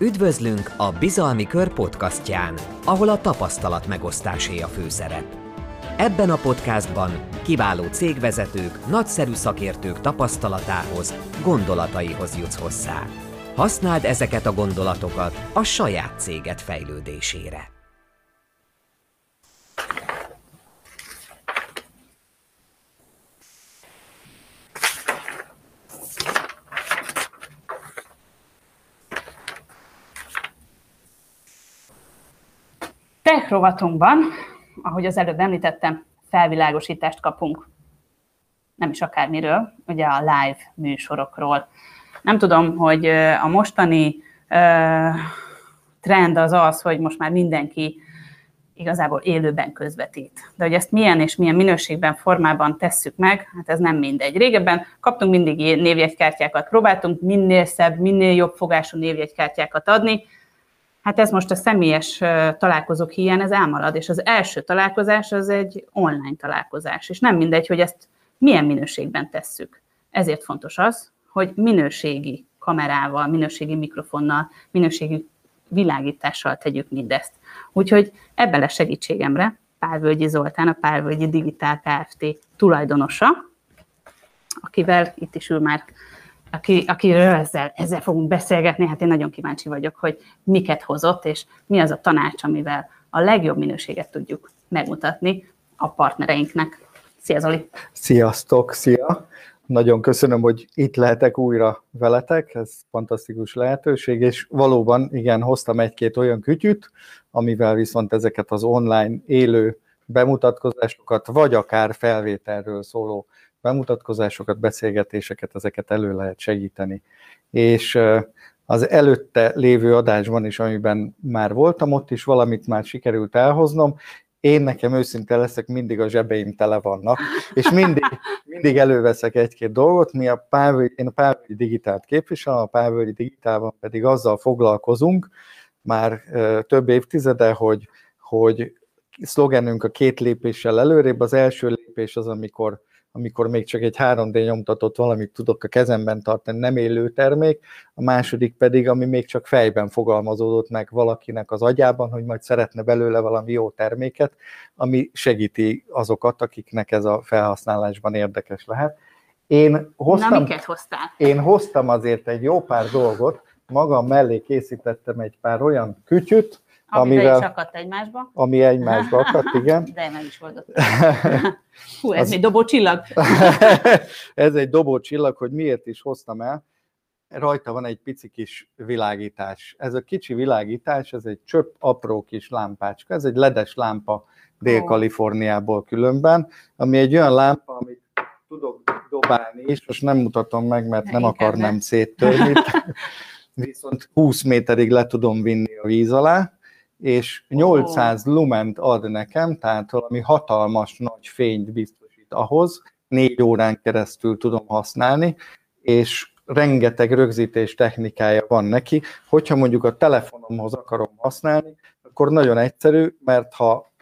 Üdvözlünk a Bizalmi Kör podcastján, ahol a tapasztalat megosztásé a főszerep. Ebben a podcastban kiváló cégvezetők, nagyszerű szakértők tapasztalatához, gondolataihoz jutsz hozzá. Használd ezeket a gondolatokat a saját céged fejlődésére. Rovatunkban, ahogy az előbb említettem, felvilágosítást kapunk. Nem is akármiről, ugye a live műsorokról. Nem tudom, hogy a mostani uh, trend az az, hogy most már mindenki igazából élőben közvetít. De hogy ezt milyen és milyen minőségben, formában tesszük meg, hát ez nem mindegy. Régebben kaptunk mindig névjegykártyákat, próbáltunk minél szebb, minél jobb fogású névjegykártyákat adni, Hát ez most a személyes találkozók hiány, ez elmarad, és az első találkozás az egy online találkozás, és nem mindegy, hogy ezt milyen minőségben tesszük. Ezért fontos az, hogy minőségi kamerával, minőségi mikrofonnal, minőségi világítással tegyük mindezt. Úgyhogy ebben lesz segítségemre Pálvölgyi Zoltán, a Pálvölgyi Digitál Kft. tulajdonosa, akivel itt is ül már aki, akiről ezzel, ezzel fogunk beszélgetni, hát én nagyon kíváncsi vagyok, hogy miket hozott, és mi az a tanács, amivel a legjobb minőséget tudjuk megmutatni a partnereinknek. Szia Zoli! Sziasztok, szia! Nagyon köszönöm, hogy itt lehetek újra veletek, ez fantasztikus lehetőség, és valóban igen, hoztam egy-két olyan kütyüt, amivel viszont ezeket az online élő bemutatkozásokat, vagy akár felvételről szóló bemutatkozásokat, beszélgetéseket, ezeket elő lehet segíteni. És az előtte lévő adásban is, amiben már voltam, ott is valamit már sikerült elhoznom, én nekem őszinte leszek, mindig a zsebeim tele vannak, és mindig, mindig előveszek egy-két dolgot. Mi a Pávöly, én a Pávölgyi Digitált képviselem, a Pávölgyi Digitálban pedig azzal foglalkozunk már több évtizede, hogy, hogy szlogenünk a két lépéssel előrébb. Az első lépés az, amikor amikor még csak egy 3D nyomtatott valamit tudok a kezemben tartani, nem élő termék, a második pedig, ami még csak fejben fogalmazódott meg valakinek az agyában, hogy majd szeretne belőle valami jó terméket, ami segíti azokat, akiknek ez a felhasználásban érdekes lehet. Én hoztam, Na, miket hoztál? Én hoztam azért egy jó pár dolgot, magam mellé készítettem egy pár olyan kütyüt, amivel, is akadt egymásba. Ami egymásba akadt, igen. De nem is volt Hú, ez Az... egy dobó csillag. ez egy dobó csillag, hogy miért is hoztam el. Rajta van egy pici kis világítás. Ez a kicsi világítás, ez egy csöpp apró kis lámpácska. Ez egy ledes lámpa Dél-Kaliforniából különben, ami egy olyan lámpa, amit tudok dobálni, és most nem mutatom meg, mert nem akarnám széttörni. Viszont 20 méterig le tudom vinni a víz alá, és 800 oh. lument ad nekem, tehát valami hatalmas nagy fényt biztosít ahhoz, négy órán keresztül tudom használni, és rengeteg rögzítés technikája van neki. Hogyha mondjuk a telefonomhoz akarom használni, akkor nagyon egyszerű, mert ha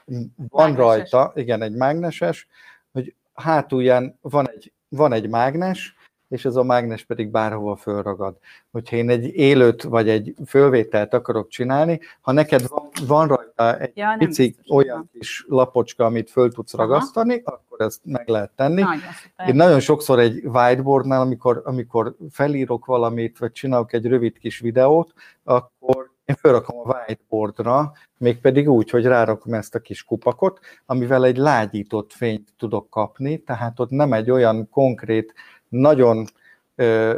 van mágneses. rajta, igen, egy mágneses, hogy hátulján van egy, van egy mágnes, és ez a mágnes pedig bárhova fölragad. Hogyha én egy élőt vagy egy fölvételt akarok csinálni, ha neked van, van rajta egy ja, pici biztos, olyan nem. kis lapocska, amit föl tudsz Aha. ragasztani, akkor ezt meg lehet tenni. Nagyon én nagyon sokszor egy whiteboardnál, amikor, amikor felírok valamit, vagy csinálok egy rövid kis videót, akkor én felrakom a whiteboardra, mégpedig úgy, hogy rárakom ezt a kis kupakot, amivel egy lágyított fényt tudok kapni, tehát ott nem egy olyan konkrét nagyon ö,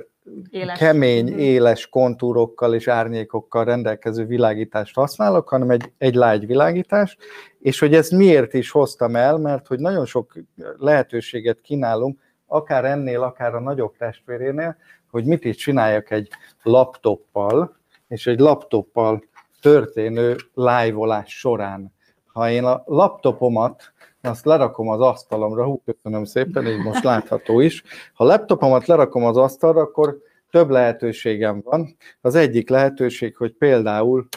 éles. kemény, mhm. éles kontúrokkal és árnyékokkal rendelkező világítást használok, hanem egy, egy lágy világítás, és hogy ezt miért is hoztam el, mert hogy nagyon sok lehetőséget kínálunk, akár ennél, akár a nagyobb testvérénél, hogy mit is csináljak egy laptoppal, és egy laptoppal történő live során. Ha én a laptopomat azt lerakom az asztalomra, hú, köszönöm szépen, így most látható is. Ha laptopomat lerakom az asztalra, akkor több lehetőségem van. Az egyik lehetőség, hogy például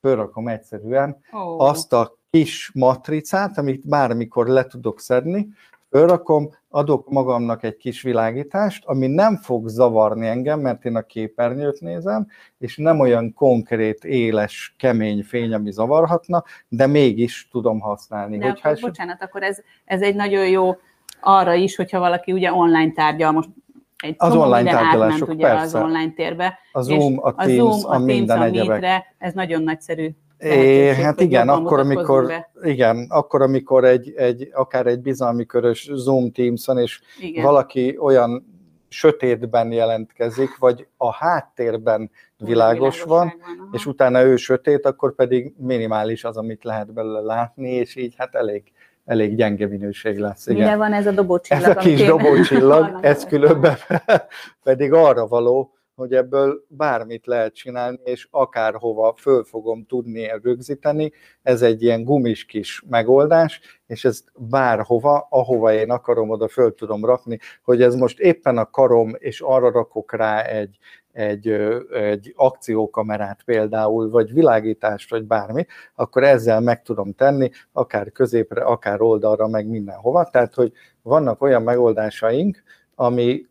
fölrakom egyszerűen oh. azt a kis matricát, amit bármikor le tudok szedni, fölrakom, adok magamnak egy kis világítást, ami nem fog zavarni engem, mert én a képernyőt nézem, és nem olyan konkrét, éles, kemény fény, ami zavarhatna, de mégis tudom használni. De Hogyha akkor, eset... bocsánat, akkor ez, ez egy nagyon jó arra is, hogyha valaki ugye online tárgyal, most egy az online tárgyalások, átment, ugye persze. az online térbe. A Zoom, a Teams, a, Zoom, a, a minden a Meetre, ez nagyon nagyszerű. É, hát igen, akkor amikor, be. igen, akkor, amikor egy, egy, akár egy bizalmi körös Zoom Teams és igen. valaki olyan sötétben jelentkezik, vagy a háttérben világos van, van és utána ő sötét, akkor pedig minimális az, amit lehet belőle látni, és így hát elég, elég gyenge minőség lesz. Igen. Mire van ez a dobócsillag? Ez a kis dobócsillag, ez különben pedig arra való, hogy ebből bármit lehet csinálni, és akárhova föl fogom tudni rögzíteni. Ez egy ilyen gumis kis megoldás, és ezt bárhova, ahova én akarom, oda föl tudom rakni, hogy ez most éppen a karom, és arra rakok rá egy, egy, egy akciókamerát például, vagy világítást, vagy bármi, akkor ezzel meg tudom tenni, akár középre, akár oldalra, meg mindenhova. Tehát, hogy vannak olyan megoldásaink, ami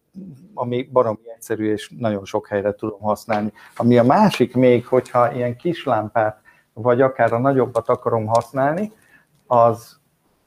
ami baromi egyszerű, és nagyon sok helyre tudom használni. Ami a másik még, hogyha ilyen kis lámpát, vagy akár a nagyobbat akarom használni, az,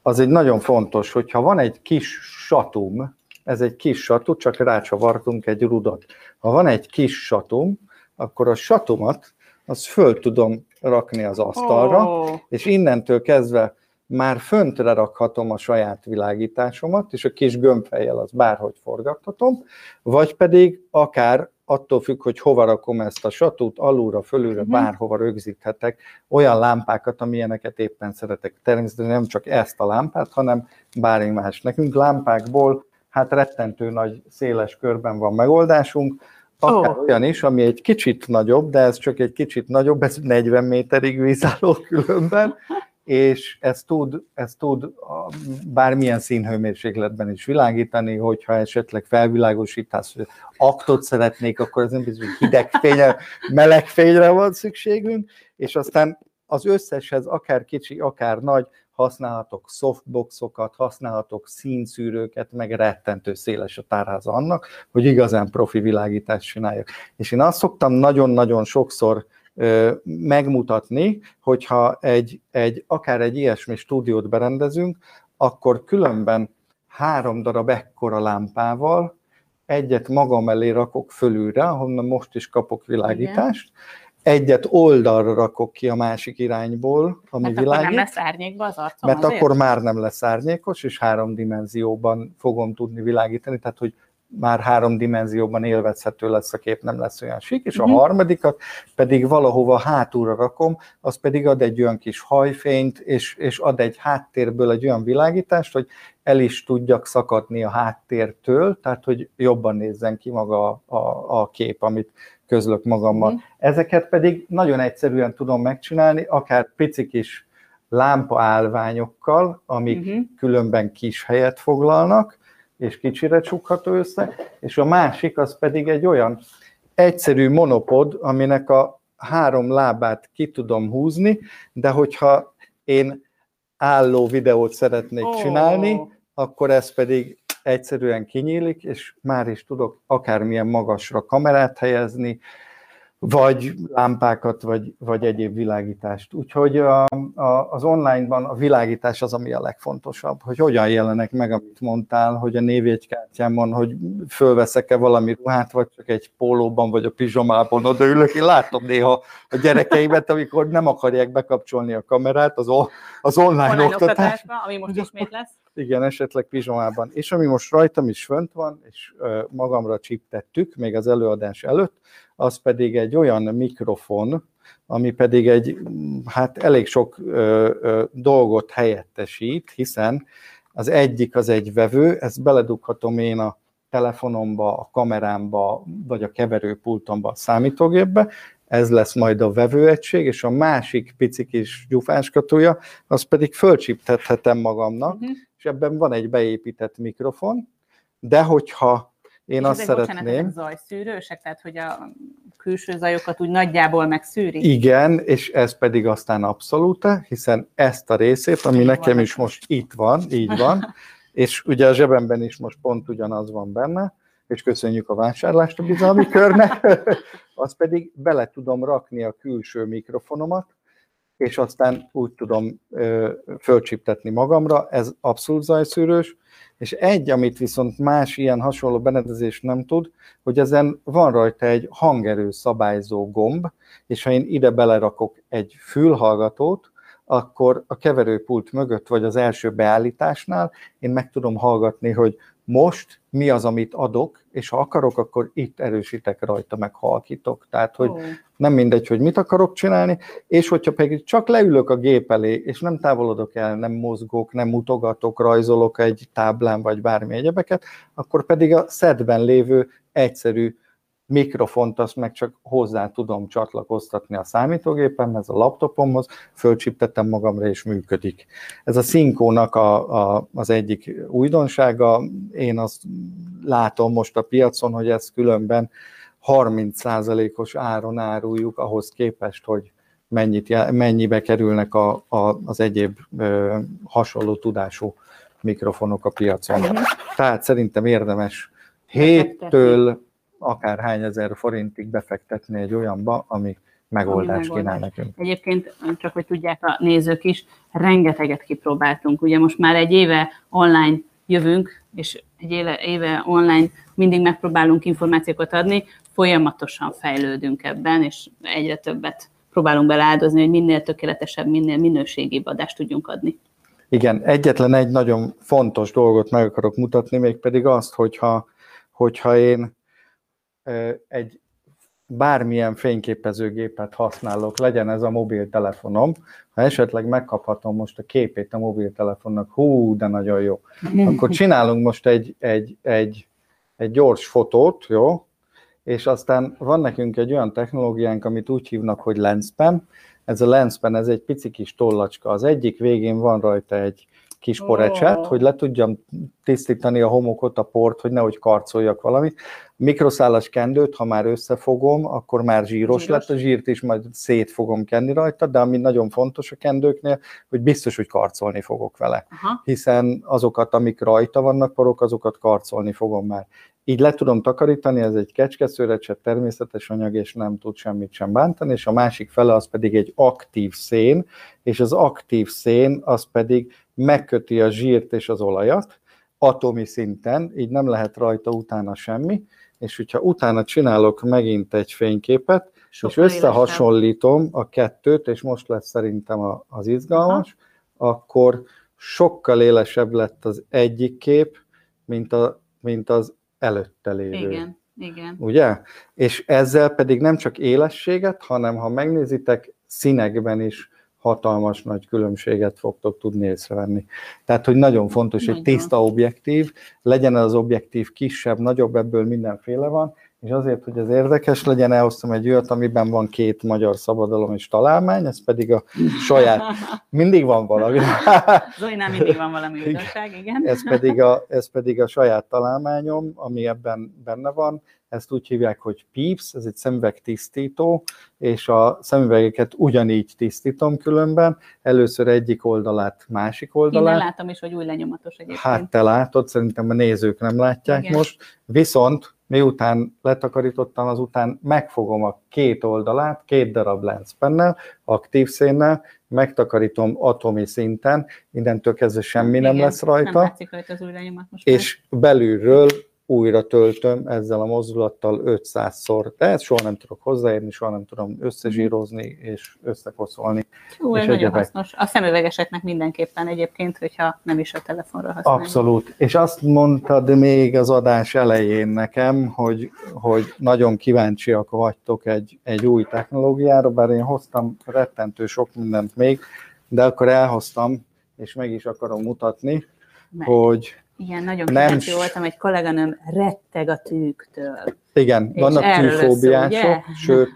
az egy nagyon fontos, hogyha van egy kis satum, ez egy kis satu, csak rácsavartunk egy rudat. Ha van egy kis satum, akkor a satumat, az föl tudom rakni az asztalra, oh. és innentől kezdve már föntre rakhatom a saját világításomat, és a kis gömbfejjel az bárhogy forgathatom, vagy pedig akár attól függ, hogy hova rakom ezt a satút, alulra, fölülre, uh-huh. bárhova rögzíthetek olyan lámpákat, amilyeneket éppen szeretek. Természetesen nem csak ezt a lámpát, hanem bármi más. Nekünk lámpákból hát rettentő nagy, széles körben van megoldásunk, akár oh. olyan is, ami egy kicsit nagyobb, de ez csak egy kicsit nagyobb, ez 40 méterig vízálló különben, és ez tud, ez tud bármilyen színhőmérsékletben is világítani, hogyha esetleg felvilágosítás, hogy aktot szeretnék, akkor ez nem biztos, hogy hideg fényre, meleg fényre van szükségünk, és aztán az összeshez, akár kicsi, akár nagy, használhatok softboxokat, használhatok színszűrőket, meg rettentő széles a tárháza annak, hogy igazán profi világítást csináljak. És én azt szoktam nagyon-nagyon sokszor megmutatni, hogyha egy, egy, akár egy ilyesmi stúdiót berendezünk, akkor különben három darab ekkora lámpával egyet magam elé rakok fölülre, ahonnan most is kapok világítást, Igen. egyet oldalra rakok ki a másik irányból, ami Mert világít. akkor nem lesz árnyékba az arcom Mert azért? akkor már nem lesz árnyékos, és három dimenzióban fogom tudni világítani, tehát hogy már három dimenzióban élvezhető lesz a kép, nem lesz olyan sík, és a uh-huh. harmadikat pedig valahova hátulra rakom, az pedig ad egy olyan kis hajfényt, és, és ad egy háttérből egy olyan világítást, hogy el is tudjak szakadni a háttértől, tehát hogy jobban nézzen ki maga a, a, a kép, amit közlök magammal. Uh-huh. Ezeket pedig nagyon egyszerűen tudom megcsinálni, akár pici kis lámpaállványokkal, amik uh-huh. különben kis helyet foglalnak, és kicsire csukható össze, és a másik az pedig egy olyan egyszerű monopod, aminek a három lábát ki tudom húzni, de hogyha én álló videót szeretnék oh. csinálni, akkor ez pedig egyszerűen kinyílik, és már is tudok akármilyen magasra kamerát helyezni, vagy lámpákat, vagy, vagy egyéb világítást. Úgyhogy a, a, az online-ban a világítás az, ami a legfontosabb, hogy hogyan jelenek meg, amit mondtál, hogy a névjegykártyámon, hogy fölveszek-e valami ruhát, vagy csak egy pólóban, vagy a pizsamában odaülök. Én látom néha a gyerekeimet, amikor nem akarják bekapcsolni a kamerát, az, az online, online oktatás. ami most ismét lesz. Igen, esetleg pizsamában. És ami most rajtam is fönt van, és magamra csiptettük, még az előadás előtt, az pedig egy olyan mikrofon, ami pedig egy, hát elég sok ö, ö, dolgot helyettesít, hiszen az egyik az egy vevő, ezt beledughatom én a telefonomba, a kamerámba, vagy a keverőpultomba, a számítógépbe, ez lesz majd a vevőegység, és a másik pici kis gyufáskatúja, az pedig fölcsiptethetem magamnak, uh-huh. És ebben van egy beépített mikrofon, de hogyha én és azt ezek, szeretném... Bocsánat, ezek zajszűrősek, tehát hogy a külső zajokat úgy nagyjából megszűri? Igen, és ez pedig aztán abszolút, hiszen ezt a részét, ami nekem is most itt van, így van, És ugye a zsebemben is most pont ugyanaz van benne, és köszönjük a vásárlást a bizalmi körnek, az pedig bele tudom rakni a külső mikrofonomat, és aztán úgy tudom ö, fölcsiptetni magamra, ez abszolút zajszűrős, és egy, amit viszont más ilyen hasonló berendezés nem tud, hogy ezen van rajta egy hangerő szabályzó gomb, és ha én ide belerakok egy fülhallgatót, akkor a keverőpult mögött, vagy az első beállításnál én meg tudom hallgatni, hogy most mi az, amit adok, és ha akarok, akkor itt erősítek rajta, meg halkítok. Tehát, hogy oh. nem mindegy, hogy mit akarok csinálni, és hogyha pedig csak leülök a gép elé, és nem távolodok el, nem mozgok, nem mutogatok, rajzolok egy táblán, vagy bármi egyebeket, akkor pedig a szedben lévő egyszerű mikrofont azt meg csak hozzá tudom csatlakoztatni a számítógépemhez, a laptopomhoz, fölcsiptettem magamra és működik. Ez a Szinkónak a, a, az egyik újdonsága, én azt látom most a piacon, hogy ezt különben 30%-os áron áruljuk ahhoz képest, hogy mennyit, mennyibe kerülnek a, a, az egyéb ö, hasonló tudású mikrofonok a piacon. Mhm. Tehát szerintem érdemes 7-től Akár hány ezer forintig befektetni egy olyanba, ami megoldást megoldás. kínál nekünk. Egyébként, csak hogy tudják a nézők is, rengeteget kipróbáltunk. Ugye most már egy éve online jövünk, és egy éve, online mindig megpróbálunk információkat adni, folyamatosan fejlődünk ebben, és egyre többet próbálunk beláldozni, hogy minél tökéletesebb, minél minőségibb adást tudjunk adni. Igen, egyetlen egy nagyon fontos dolgot meg akarok mutatni, mégpedig azt, hogyha, hogyha én egy bármilyen fényképezőgépet használok, legyen ez a mobiltelefonom, ha esetleg megkaphatom most a képét a mobiltelefonnak, hú, de nagyon jó, akkor csinálunk most egy, egy, egy, egy gyors fotót, jó? És aztán van nekünk egy olyan technológiánk, amit úgy hívnak, hogy lenspen. Ez a lenspen, ez egy pici kis tollacska. Az egyik végén van rajta egy kis porecset, oh. hogy le tudjam tisztítani a homokot, a port, hogy nehogy karcoljak valamit. Mikroszálas kendőt, ha már összefogom, akkor már zsíros, zsíros lett, a zsírt is majd szét fogom kenni rajta, de ami nagyon fontos a kendőknél, hogy biztos, hogy karcolni fogok vele. Aha. Hiszen azokat, amik rajta vannak porok, azokat karcolni fogom már. Így le tudom takarítani, ez egy kecskeszőrecset, természetes anyag, és nem tud semmit sem bántani, és a másik fele az pedig egy aktív szén, és az aktív szén az pedig megköti a zsírt és az olajat atomi szinten, így nem lehet rajta utána semmi, és hogyha utána csinálok megint egy fényképet, Sokkal és összehasonlítom élesebb. a kettőt, és most lesz szerintem az izgalmas, Aha. akkor sokkal élesebb lett az egyik kép, mint, a, mint az előtte lévő. Igen, igen. Ugye? És ezzel pedig nem csak élességet, hanem ha megnézitek, színekben is hatalmas nagy különbséget fogtok tudni észrevenni. Tehát, hogy nagyon fontos, hogy tiszta objektív, legyen az objektív kisebb, nagyobb, ebből mindenféle van, és azért, hogy ez érdekes legyen, elhoztam egy olyat, amiben van két magyar szabadalom és találmány, ez pedig a saját, mindig van valami. Zolinál mindig van valami újdonság, igen. Ez pedig, a, ez pedig a saját találmányom, ami ebben benne van, ezt úgy hívják, hogy PIPS, ez egy szemüveg tisztító, és a szemüvegeket ugyanígy tisztítom különben, először egyik oldalát, másik oldalát. Én látom is, hogy új lenyomatos egyébként. Hát te látod, szerintem a nézők nem látják Igen. most, viszont miután letakarítottam, azután megfogom a két oldalát, két darab lenszpennel, aktív szénnel, megtakarítom atomi szinten, mindentől kezdve semmi Igen, nem lesz rajta. Nem látszik rajta az új lenyomat most És már. belülről újra töltöm ezzel a mozdulattal 500-szor, tehát soha nem tudok hozzáérni, soha nem tudom összezsírozni és összekoszolni. Jó, ez nagyon hasznos. A szemüvegeseknek mindenképpen egyébként, hogyha nem is a telefonra használjuk. Abszolút. És azt mondtad még az adás elején nekem, hogy, hogy nagyon kíváncsiak vagytok egy, egy új technológiára, bár én hoztam rettentő sok mindent még, de akkor elhoztam, és meg is akarom mutatni, meg. hogy igen, nagyon kíváncsi voltam, egy kolléganőm retteg a tűktől. Igen, és vannak tűfóbiások, sőt,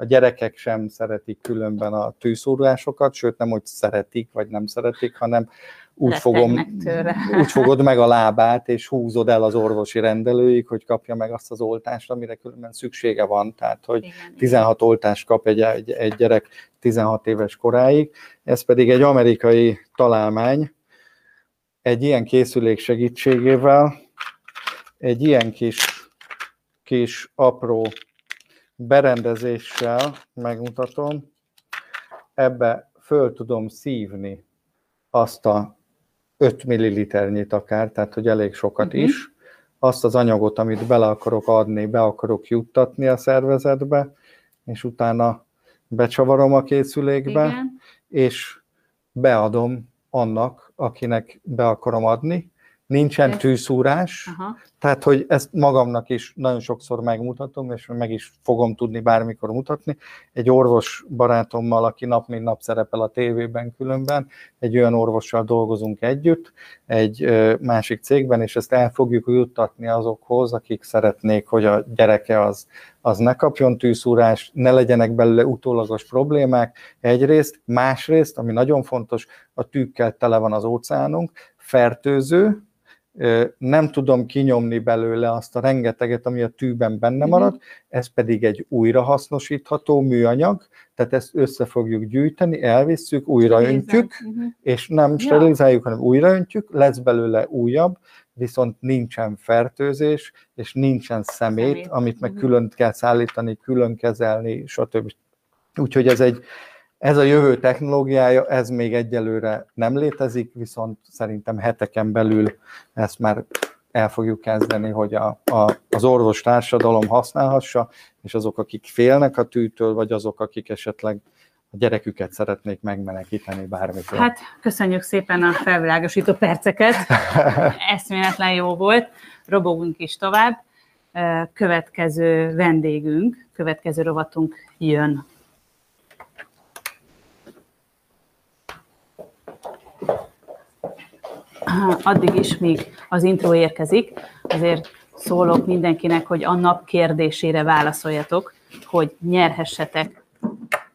a gyerekek sem szeretik különben a tűszúrásokat, sőt nem, hogy szeretik, vagy nem szeretik, hanem úgy, fogom, úgy fogod meg a lábát, és húzod el az orvosi rendelőig, hogy kapja meg azt az oltást, amire különben szüksége van. Tehát, hogy igen, 16 igen. oltást kap egy, egy, egy gyerek 16 éves koráig. Ez pedig egy amerikai találmány, egy ilyen készülék segítségével egy ilyen kis, kis apró berendezéssel megmutatom, ebbe föl tudom szívni azt a 5 milliliternyit akár, tehát hogy elég sokat uh-huh. is, azt az anyagot, amit bele akarok adni, be akarok juttatni a szervezetbe, és utána becsavarom a készülékbe, Igen. és beadom annak, akinek be akarom adni, nincsen tűszúrás, Aha. tehát hogy ezt magamnak is nagyon sokszor megmutatom, és meg is fogom tudni bármikor mutatni. Egy orvos barátommal, aki nap mint nap szerepel a tévében különben, egy olyan orvossal dolgozunk együtt, egy másik cégben, és ezt el fogjuk juttatni azokhoz, akik szeretnék, hogy a gyereke az, az ne kapjon tűszúrást, ne legyenek belőle utólagos problémák egyrészt, másrészt, ami nagyon fontos, a tűkkel tele van az óceánunk, fertőző, nem tudom kinyomni belőle azt a rengeteget, ami a tűben benne mhm. marad, ez pedig egy újrahasznosítható műanyag, tehát ezt össze fogjuk gyűjteni, elvisszük, újraöntjük, uh-huh. és nem sterilizáljuk, hanem újraöntjük, lesz belőle újabb, viszont nincsen fertőzés, és nincsen szemét, szemét. amit meg uh-huh. külön kell szállítani, külön kezelni, stb. Úgyhogy ez egy, ez a jövő technológiája, ez még egyelőre nem létezik, viszont szerintem heteken belül ezt már el fogjuk kezdeni, hogy a, a, az orvos társadalom használhassa, és azok, akik félnek a tűtől, vagy azok, akik esetleg a gyereküket szeretnék megmenekíteni bármikor. Hát köszönjük szépen a felvilágosító perceket, eszméletlen jó volt, robogunk is tovább. Következő vendégünk, következő rovatunk jön. addig is, míg az intro érkezik, azért szólok mindenkinek, hogy a nap kérdésére válaszoljatok, hogy nyerhessetek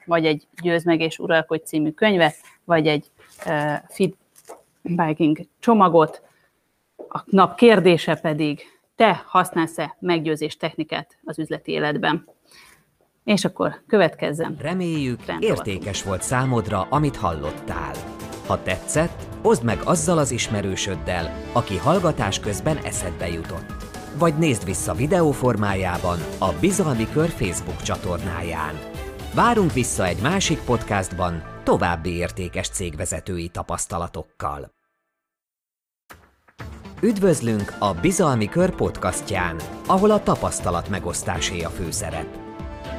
vagy egy Győz meg és Uralkodj című könyvet, vagy egy uh, Fit Biking csomagot. A nap kérdése pedig, te használsz-e meggyőzés technikát az üzleti életben? És akkor következzen. Reméljük, értékes volt számodra, amit hallottál. Ha tetszett, oszd meg azzal az ismerősöddel, aki hallgatás közben eszedbe jutott. Vagy nézd vissza videó formájában a Bizalmi Kör Facebook csatornáján. Várunk vissza egy másik podcastban további értékes cégvezetői tapasztalatokkal. Üdvözlünk a Bizalmi Kör podcastján, ahol a tapasztalat megosztásé a főszerep.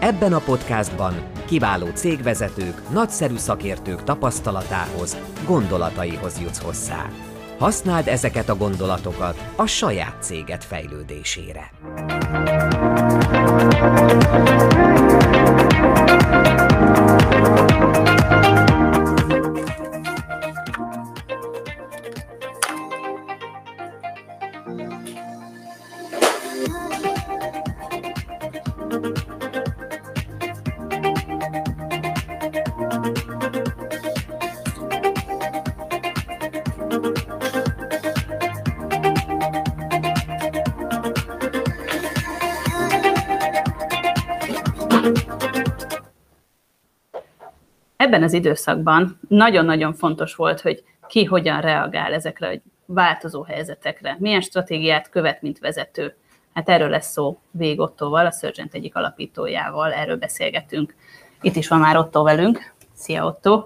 Ebben a podcastban kiváló cégvezetők, nagyszerű szakértők tapasztalatához, gondolataihoz jutsz hozzá. Használd ezeket a gondolatokat a saját céged fejlődésére. Ebben az időszakban nagyon-nagyon fontos volt, hogy ki hogyan reagál ezekre a változó helyzetekre, milyen stratégiát követ, mint vezető. Hát erről lesz szó Vég Ottóval, a Surgent egyik alapítójával, erről beszélgetünk. Itt is van már Otto velünk. Szia Otto!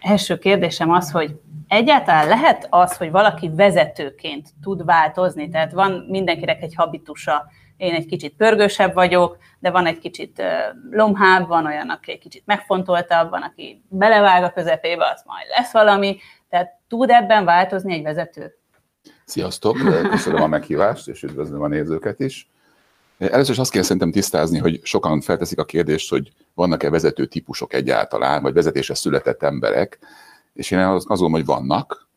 Első kérdésem az, hogy egyáltalán lehet az, hogy valaki vezetőként tud változni? Tehát van mindenkinek egy habitusa, én egy kicsit pörgősebb vagyok, de van egy kicsit lomhább, van olyan, aki egy kicsit megfontoltabb, van, aki belevág a közepébe, az majd lesz valami. Tehát tud ebben változni egy vezető? Sziasztok, köszönöm a meghívást, és üdvözlöm a nézőket is. Először is azt kell szerintem tisztázni, hogy sokan felteszik a kérdést, hogy vannak-e vezető típusok egyáltalán, vagy vezetésre született emberek, és én azt gondolom, hogy vannak,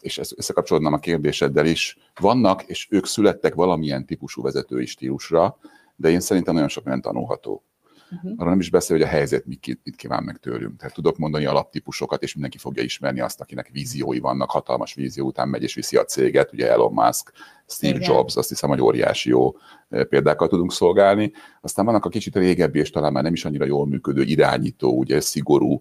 és ezt összekapcsolódnám a kérdéseddel is, vannak, és ők születtek valamilyen típusú vezetői stílusra, de én szerintem nagyon sok minden tanulható. Uh-huh. Arra nem is beszél, hogy a helyzet mit, mit kíván meg tőlünk. Tehát tudok mondani alaptípusokat, és mindenki fogja ismerni azt, akinek víziói vannak, hatalmas vízió után megy és viszi a céget, ugye Elon Musk, Steve Igen. Jobs, azt hiszem, hogy óriási jó példákkal tudunk szolgálni. Aztán vannak a kicsit régebbi és talán már nem is annyira jól működő irányító, ugye szigorú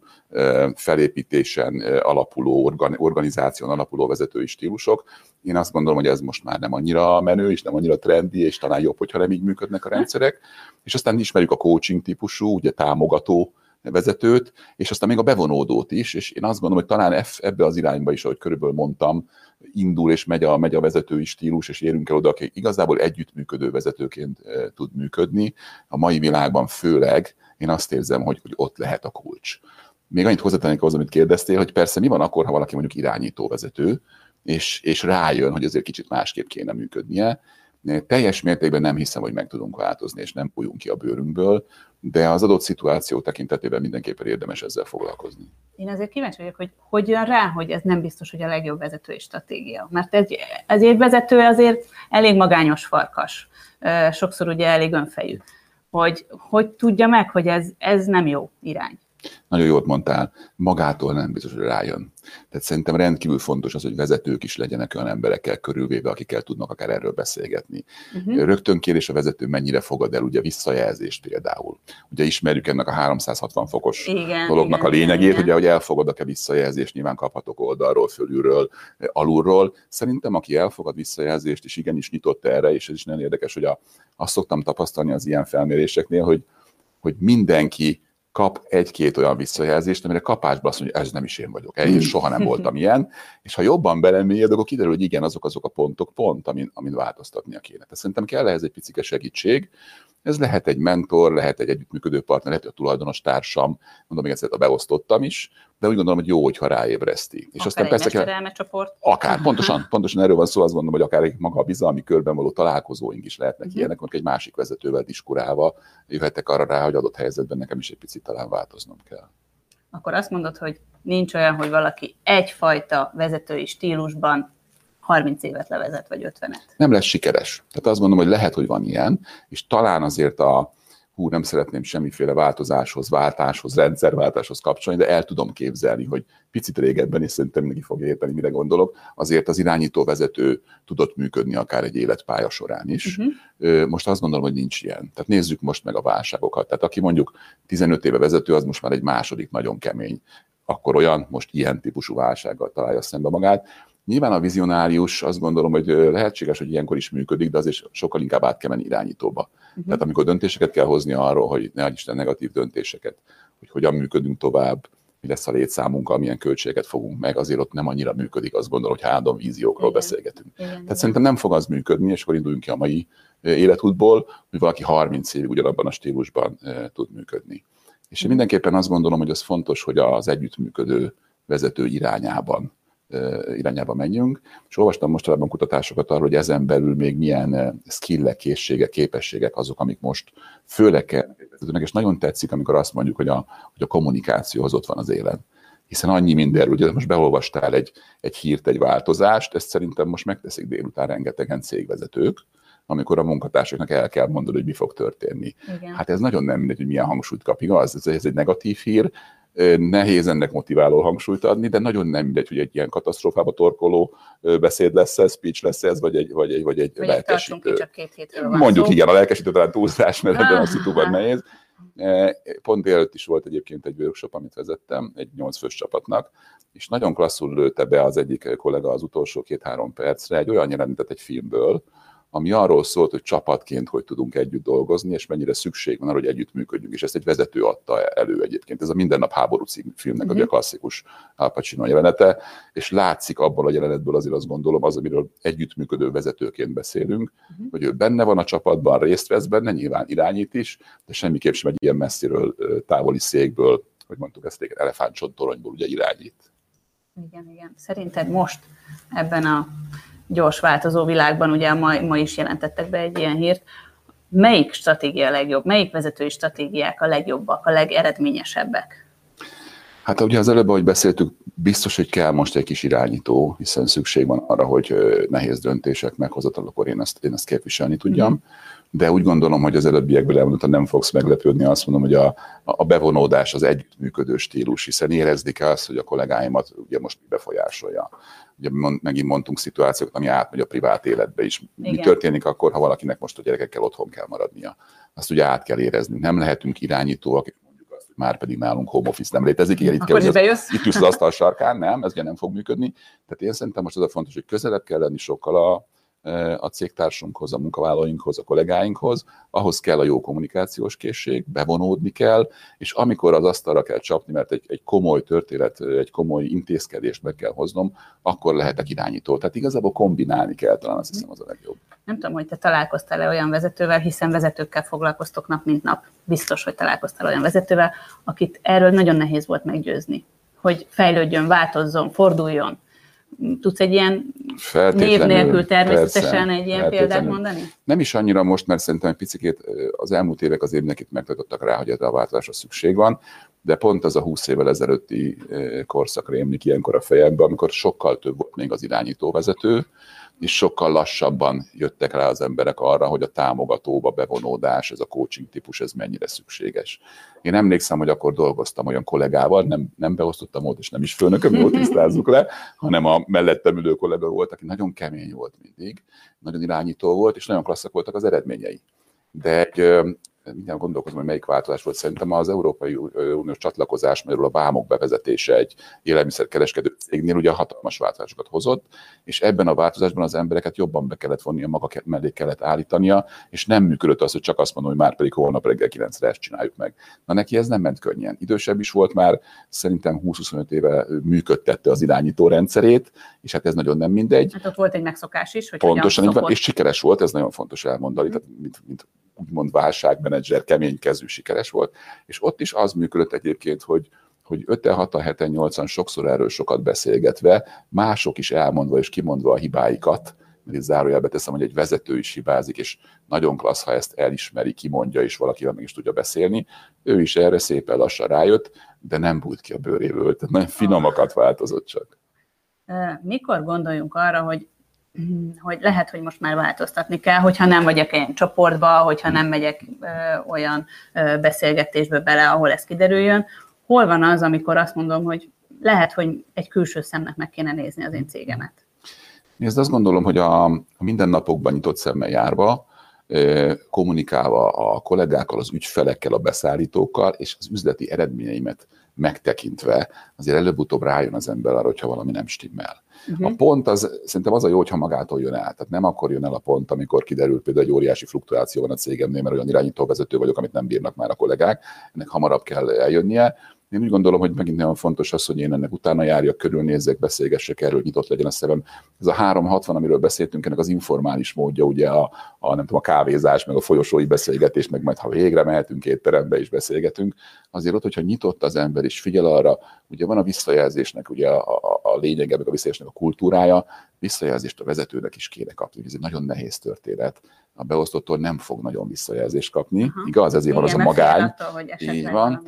felépítésen alapuló, organizáción alapuló vezetői stílusok. Én azt gondolom, hogy ez most már nem annyira menő, és nem annyira trendi, és talán jobb, hogyha nem így működnek a rendszerek. És aztán ismerjük a coaching típusú, ugye támogató vezetőt, és aztán még a bevonódót is, és én azt gondolom, hogy talán ebbe az irányba is, ahogy körülbelül mondtam, indul és megy a, megy a vezetői stílus, és érünk el oda, aki igazából együttműködő vezetőként e, tud működni. A mai világban főleg én azt érzem, hogy, hogy ott lehet a kulcs. Még annyit hozzátennék ahhoz, amit kérdeztél, hogy persze mi van akkor, ha valaki mondjuk irányító vezető, és, és rájön, hogy azért kicsit másképp kéne működnie, teljes mértékben nem hiszem, hogy meg tudunk változni, és nem bújunk ki a bőrünkből, de az adott szituáció tekintetében mindenképpen érdemes ezzel foglalkozni. Én azért kíváncsi vagyok, hogy hogy jön rá, hogy ez nem biztos, hogy a legjobb vezetői stratégia. Mert egy, egy vezető azért elég magányos farkas, sokszor ugye elég önfejű. Hogy, hogy tudja meg, hogy ez, ez nem jó irány. Nagyon jót mondtál, magától nem biztos, hogy rájön. Tehát szerintem rendkívül fontos az, hogy vezetők is legyenek olyan emberekkel körülvéve, akikkel tudnak akár erről beszélgetni. Uh-huh. Rögtön kérés a vezető mennyire fogad el ugye visszajelzést például. Ugye ismerjük ennek a 360 fokos igen, dolognak igen, a lényegét, igen. ugye, hogy elfogadok-e visszajelzést, nyilván kaphatok oldalról, fölülről, alulról. Szerintem, aki elfogad visszajelzést, és igenis nyitott erre, és ez is nagyon érdekes, hogy a, azt szoktam tapasztalni az ilyen felméréseknél, hogy, hogy mindenki kap egy-két olyan visszajelzést, amire kapásba azt mondja, ez nem is én vagyok, én soha nem voltam ilyen, és ha jobban belemélyed, akkor kiderül, hogy igen, azok azok a pontok pont, amin, amin változtatnia kéne. Tehát szerintem kell ehhez egy picike segítség, ez lehet egy mentor, lehet egy együttműködő partner, lehet egy a tulajdonos társam, mondom még egyszer, a beosztottam is, de úgy gondolom, hogy jó, hogyha ráébreszti. És akár aztán persze kell... csoport. Akár, pontosan, pontosan erről van szó, azt gondolom, hogy akár egy maga a bizalmi körben való találkozóink is lehetnek uh-huh. ilyenek, amikor egy másik vezetővel diskurálva jöhetek arra rá, hogy adott helyzetben nekem is egy picit talán változnom kell. Akkor azt mondod, hogy nincs olyan, hogy valaki egyfajta vezetői stílusban 30 évet levezet, vagy 50-et. Nem lesz sikeres. Tehát azt mondom, hogy lehet, hogy van ilyen, és talán azért a, hú, nem szeretném semmiféle változáshoz, váltáshoz, rendszerváltáshoz kapcsolni, de el tudom képzelni, hogy picit régebben, és szerintem mindenki fogja érteni, mire gondolok, azért az irányító vezető tudott működni akár egy életpálya során is. Uh-huh. Most azt gondolom, hogy nincs ilyen. Tehát nézzük most meg a válságokat. Tehát aki mondjuk 15 éve vezető, az most már egy második nagyon kemény akkor olyan, most ilyen típusú válsággal találja szembe magát. Nyilván a vizionárius azt gondolom, hogy lehetséges, hogy ilyenkor is működik, de azért sokkal inkább át kell menni irányítóba. Uh-huh. Tehát amikor döntéseket kell hozni arról, hogy ne Isten negatív döntéseket, hogy hogyan működünk tovább, mi lesz a létszámunkkal, milyen költségeket fogunk meg, azért ott nem annyira működik, azt gondolom, hogy három víziókról igen. beszélgetünk. Igen, Tehát igen. szerintem nem fog az működni, és akkor induljunk ki a mai életútból, hogy valaki 30 évig ugyanabban a stílusban tud működni. És én mindenképpen azt gondolom, hogy az fontos, hogy az együttműködő vezető irányában irányába menjünk. És olvastam mostanában kutatásokat arról, hogy ezen belül még milyen skillek, készségek, képességek azok, amik most főleg és nagyon tetszik, amikor azt mondjuk, hogy a, hogy a kommunikációhoz ott van az élen. Hiszen annyi mindenről, ugye most beolvastál egy, egy hírt, egy változást, ezt szerintem most megteszik délután rengetegen cégvezetők, amikor a munkatársaknak el kell mondani, hogy mi fog történni. Igen. Hát ez nagyon nem mindegy, hogy milyen hangsúlyt kap, igaz? Ez, ez egy negatív hír, Nehéz ennek motiváló hangsúlyt adni, de nagyon nem mindegy, hogy egy ilyen katasztrófába torkoló beszéd lesz ez, speech lesz ez, vagy egy, vagy egy, vagy egy vagy lelkesítő. Csak két hétről van Mondjuk szó. igen, a lelkesítő talán túlzás, mert ebben a szitúban nehéz. Pont délőtt is volt egyébként egy workshop, amit vezettem, egy nyolc fős csapatnak, és nagyon klasszul lőtte be az egyik kollega az utolsó két-három percre egy olyan jelenetet egy filmből, ami arról szólt, hogy csapatként hogy tudunk együtt dolgozni, és mennyire szükség van arra, hogy együtt működjünk, és ezt egy vezető adta elő egyébként. Ez a Minden nap háború című filmnek uh-huh. a klasszikus Al Pacino jelenete, és látszik abból a jelenetből azért azt gondolom, az, amiről együttműködő vezetőként beszélünk, uh-huh. hogy ő benne van a csapatban, részt vesz benne, nyilván irányít is, de semmiképp sem egy ilyen messziről, távoli székből, hogy mondtuk ezt régen, elefántcsontoronyból ugye irányít. Igen, igen. Szerinted most ebben a gyors változó világban, ugye ma, ma is jelentettek be egy ilyen hírt, melyik stratégia a legjobb, melyik vezetői stratégiák a legjobbak, a legeredményesebbek? Hát ugye az előbb, ahogy beszéltük, biztos, hogy kell most egy kis irányító, hiszen szükség van arra, hogy nehéz döntések meghozatalakor én ezt, én ezt képviselni tudjam. Mm-hmm. de úgy gondolom, hogy az előbbiekből elmondottan nem fogsz meglepődni, azt mondom, hogy a, a bevonódás az együttműködő stílus, hiszen érezni kell azt, hogy a kollégáimat ugye most befolyásolja. Ugye megint mondtunk szituációkat, ami átmegy a privát életbe is. Igen. Mi történik akkor, ha valakinek most a gyerekekkel otthon kell maradnia? Azt ugye át kell érezni. Nem lehetünk irányítóak, már pedig nálunk home office nem létezik. Igen, itt, kell, az, itt ülsz az asztal sarkán, nem, ez ugye nem fog működni. Tehát én szerintem most az a fontos, hogy közelebb kell lenni sokkal a, a cégtársunkhoz, a munkavállalóinkhoz, a kollégáinkhoz, ahhoz kell a jó kommunikációs készség, bevonódni kell, és amikor az asztalra kell csapni, mert egy, egy komoly történet, egy komoly intézkedést meg kell hoznom, akkor lehetek irányító. Tehát igazából kombinálni kell, talán azt hiszem az a legjobb. Nem tudom, hogy te találkoztál-e olyan vezetővel, hiszen vezetőkkel foglalkoztok nap, mint nap. Biztos, hogy találkoztál olyan vezetővel, akit erről nagyon nehéz volt meggyőzni, hogy fejlődjön, változzon, forduljon Tudsz egy ilyen név nélkül természetesen persze, egy ilyen példát mondani? Nem is annyira most, mert szerintem egy picit az elmúlt évek azért mindenkit megtartottak rá, hogy erre a változásra szükség van, de pont az a 20 évvel ezelőtti korszak rémlik ilyenkor a fejembe, amikor sokkal több volt még az irányítóvezető, és sokkal lassabban jöttek rá az emberek arra, hogy a támogatóba bevonódás, ez a coaching típus, ez mennyire szükséges. Én emlékszem, hogy akkor dolgoztam olyan kollégával, nem, nem beosztottam ott, és nem is főnököm, jól tisztázzuk le, hanem a mellettem ülő kollega volt, aki nagyon kemény volt mindig, nagyon irányító volt, és nagyon klasszak voltak az eredményei. De egy mindjárt gondolkozom, hogy melyik változás volt. Szerintem az Európai Uniós csatlakozás, magyarul a vámok bevezetése egy élelmiszerkereskedő cégnél ugye hatalmas változásokat hozott, és ebben a változásban az embereket jobban be kellett vonni, a maga mellé kellett állítania, és nem működött az, hogy csak azt mondom, hogy már pedig holnap reggel 9-re ezt csináljuk meg. Na neki ez nem ment könnyen. Idősebb is volt már, szerintem 20-25 éve működtette az irányító rendszerét, és hát ez nagyon nem mindegy. Hát ott volt egy megszokás is, hogy Pontosan, így van, és sikeres volt, ez nagyon fontos elmondani, tehát mint, mint úgymond válságmenedzser, kemény kezű sikeres volt, és ott is az működött egyébként, hogy, hogy 5 6 7 8 sokszor erről sokat beszélgetve, mások is elmondva és kimondva a hibáikat, mert itt zárójelbe teszem, hogy egy vezető is hibázik, és nagyon klassz, ha ezt elismeri, kimondja, és valakivel meg is tudja beszélni. Ő is erre szépen lassan rájött, de nem bújt ki a bőréből, tehát nagyon finomakat változott csak. Mikor gondoljunk arra, hogy hogy lehet, hogy most már változtatni kell, hogyha nem vagyok ilyen csoportba, hogyha nem megyek olyan beszélgetésbe bele, ahol ez kiderüljön. Hol van az, amikor azt mondom, hogy lehet, hogy egy külső szemnek meg kéne nézni az én cégemet? Nézd, azt gondolom, hogy a mindennapokban nyitott szemmel járva, kommunikálva a kollégákkal, az ügyfelekkel, a beszállítókkal, és az üzleti eredményeimet megtekintve, azért előbb-utóbb rájön az ember arra, hogyha valami nem stimmel. Uh-huh. A pont az, szerintem az a jó, hogyha magától jön el. Tehát nem akkor jön el a pont, amikor kiderül például egy óriási fluktuáció van a cégemnél, mert olyan irányítóvezető vagyok, amit nem bírnak már a kollégák, ennek hamarabb kell eljönnie. Én úgy gondolom, hogy megint nagyon fontos az, hogy én ennek utána járjak, körülnézzek, beszélgessek erről, nyitott legyen a szemem. Ez a 360, amiről beszéltünk, ennek az informális módja, ugye a, a, nem tudom, a kávézás, meg a folyosói beszélgetés, meg majd ha végre mehetünk étterembe és beszélgetünk, azért ott, hogyha nyitott az ember és figyel arra, ugye van a visszajelzésnek ugye a, a, a lényege, meg a visszajelzésnek a kultúrája, visszajelzést a vezetőnek is kéne kapni, ez egy nagyon nehéz történet. A beosztottól nem fog nagyon visszajelzést kapni, uh-huh. igaz? Ezért Igen, van az a magány. Attól, Így van.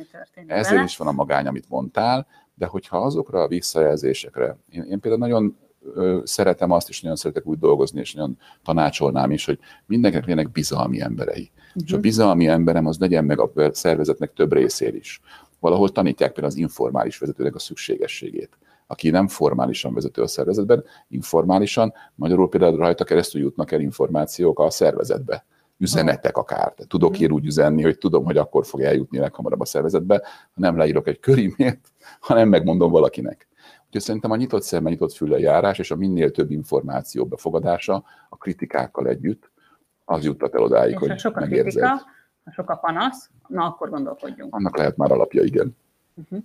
Ezért vele. is van a magány, amit mondtál, de hogyha azokra a visszajelzésekre, én, én például nagyon ö, szeretem azt, és nagyon szeretek úgy dolgozni, és nagyon tanácsolnám is, hogy mindenkinek legyenek bizalmi emberei. Uh-huh. És a mhm. bizalmi emberem az legyen meg a szervezetnek több részér is. Valahol tanítják például az informális vezetőnek a szükségességét aki nem formálisan vezető a szervezetben, informálisan, magyarul például rajta keresztül jutnak el információk a szervezetbe üzenetek akár. De tudok én úgy üzenni, hogy tudom, hogy akkor fog eljutni leghamarabb a szervezetbe, ha nem leírok egy köriményt, hanem megmondom valakinek. Úgyhogy szerintem a nyitott szemmel, nyitott fülle járás és a minél több információ befogadása a kritikákkal együtt, az juttat el odáig, és hogy sok a kritika, ha sok a panasz, na akkor gondolkodjunk. Annak lehet már alapja, igen. Uh-huh.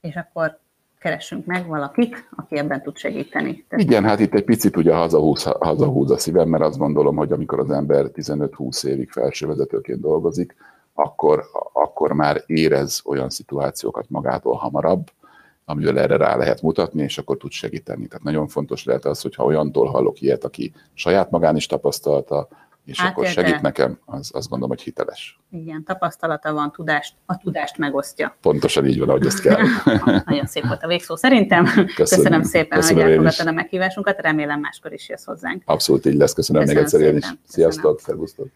És akkor keressünk meg valakit, aki ebben tud segíteni. Tehát... Igen, hát itt egy picit ugye hazahúz, hazahúz a szívem, mert azt gondolom, hogy amikor az ember 15-20 évig felsővezetőként dolgozik, akkor, akkor már érez olyan szituációkat magától hamarabb, amivel erre rá lehet mutatni, és akkor tud segíteni. Tehát nagyon fontos lehet az, hogyha olyantól hallok ilyet, aki saját magán is tapasztalta, és Átélte. akkor segít nekem, az, azt gondolom, hogy hiteles. Igen, tapasztalata van, tudást, a tudást megosztja. Pontosan így van, ahogy ezt kell. Nagyon szép volt a végszó szerintem. Köszönöm, köszönöm szépen, köszönöm hogy elfogadtad a meghívásunkat, remélem máskor is jössz hozzánk. Abszolút így lesz, köszönöm, köszönöm még egyszer én is. Sziasztok, szervusztok!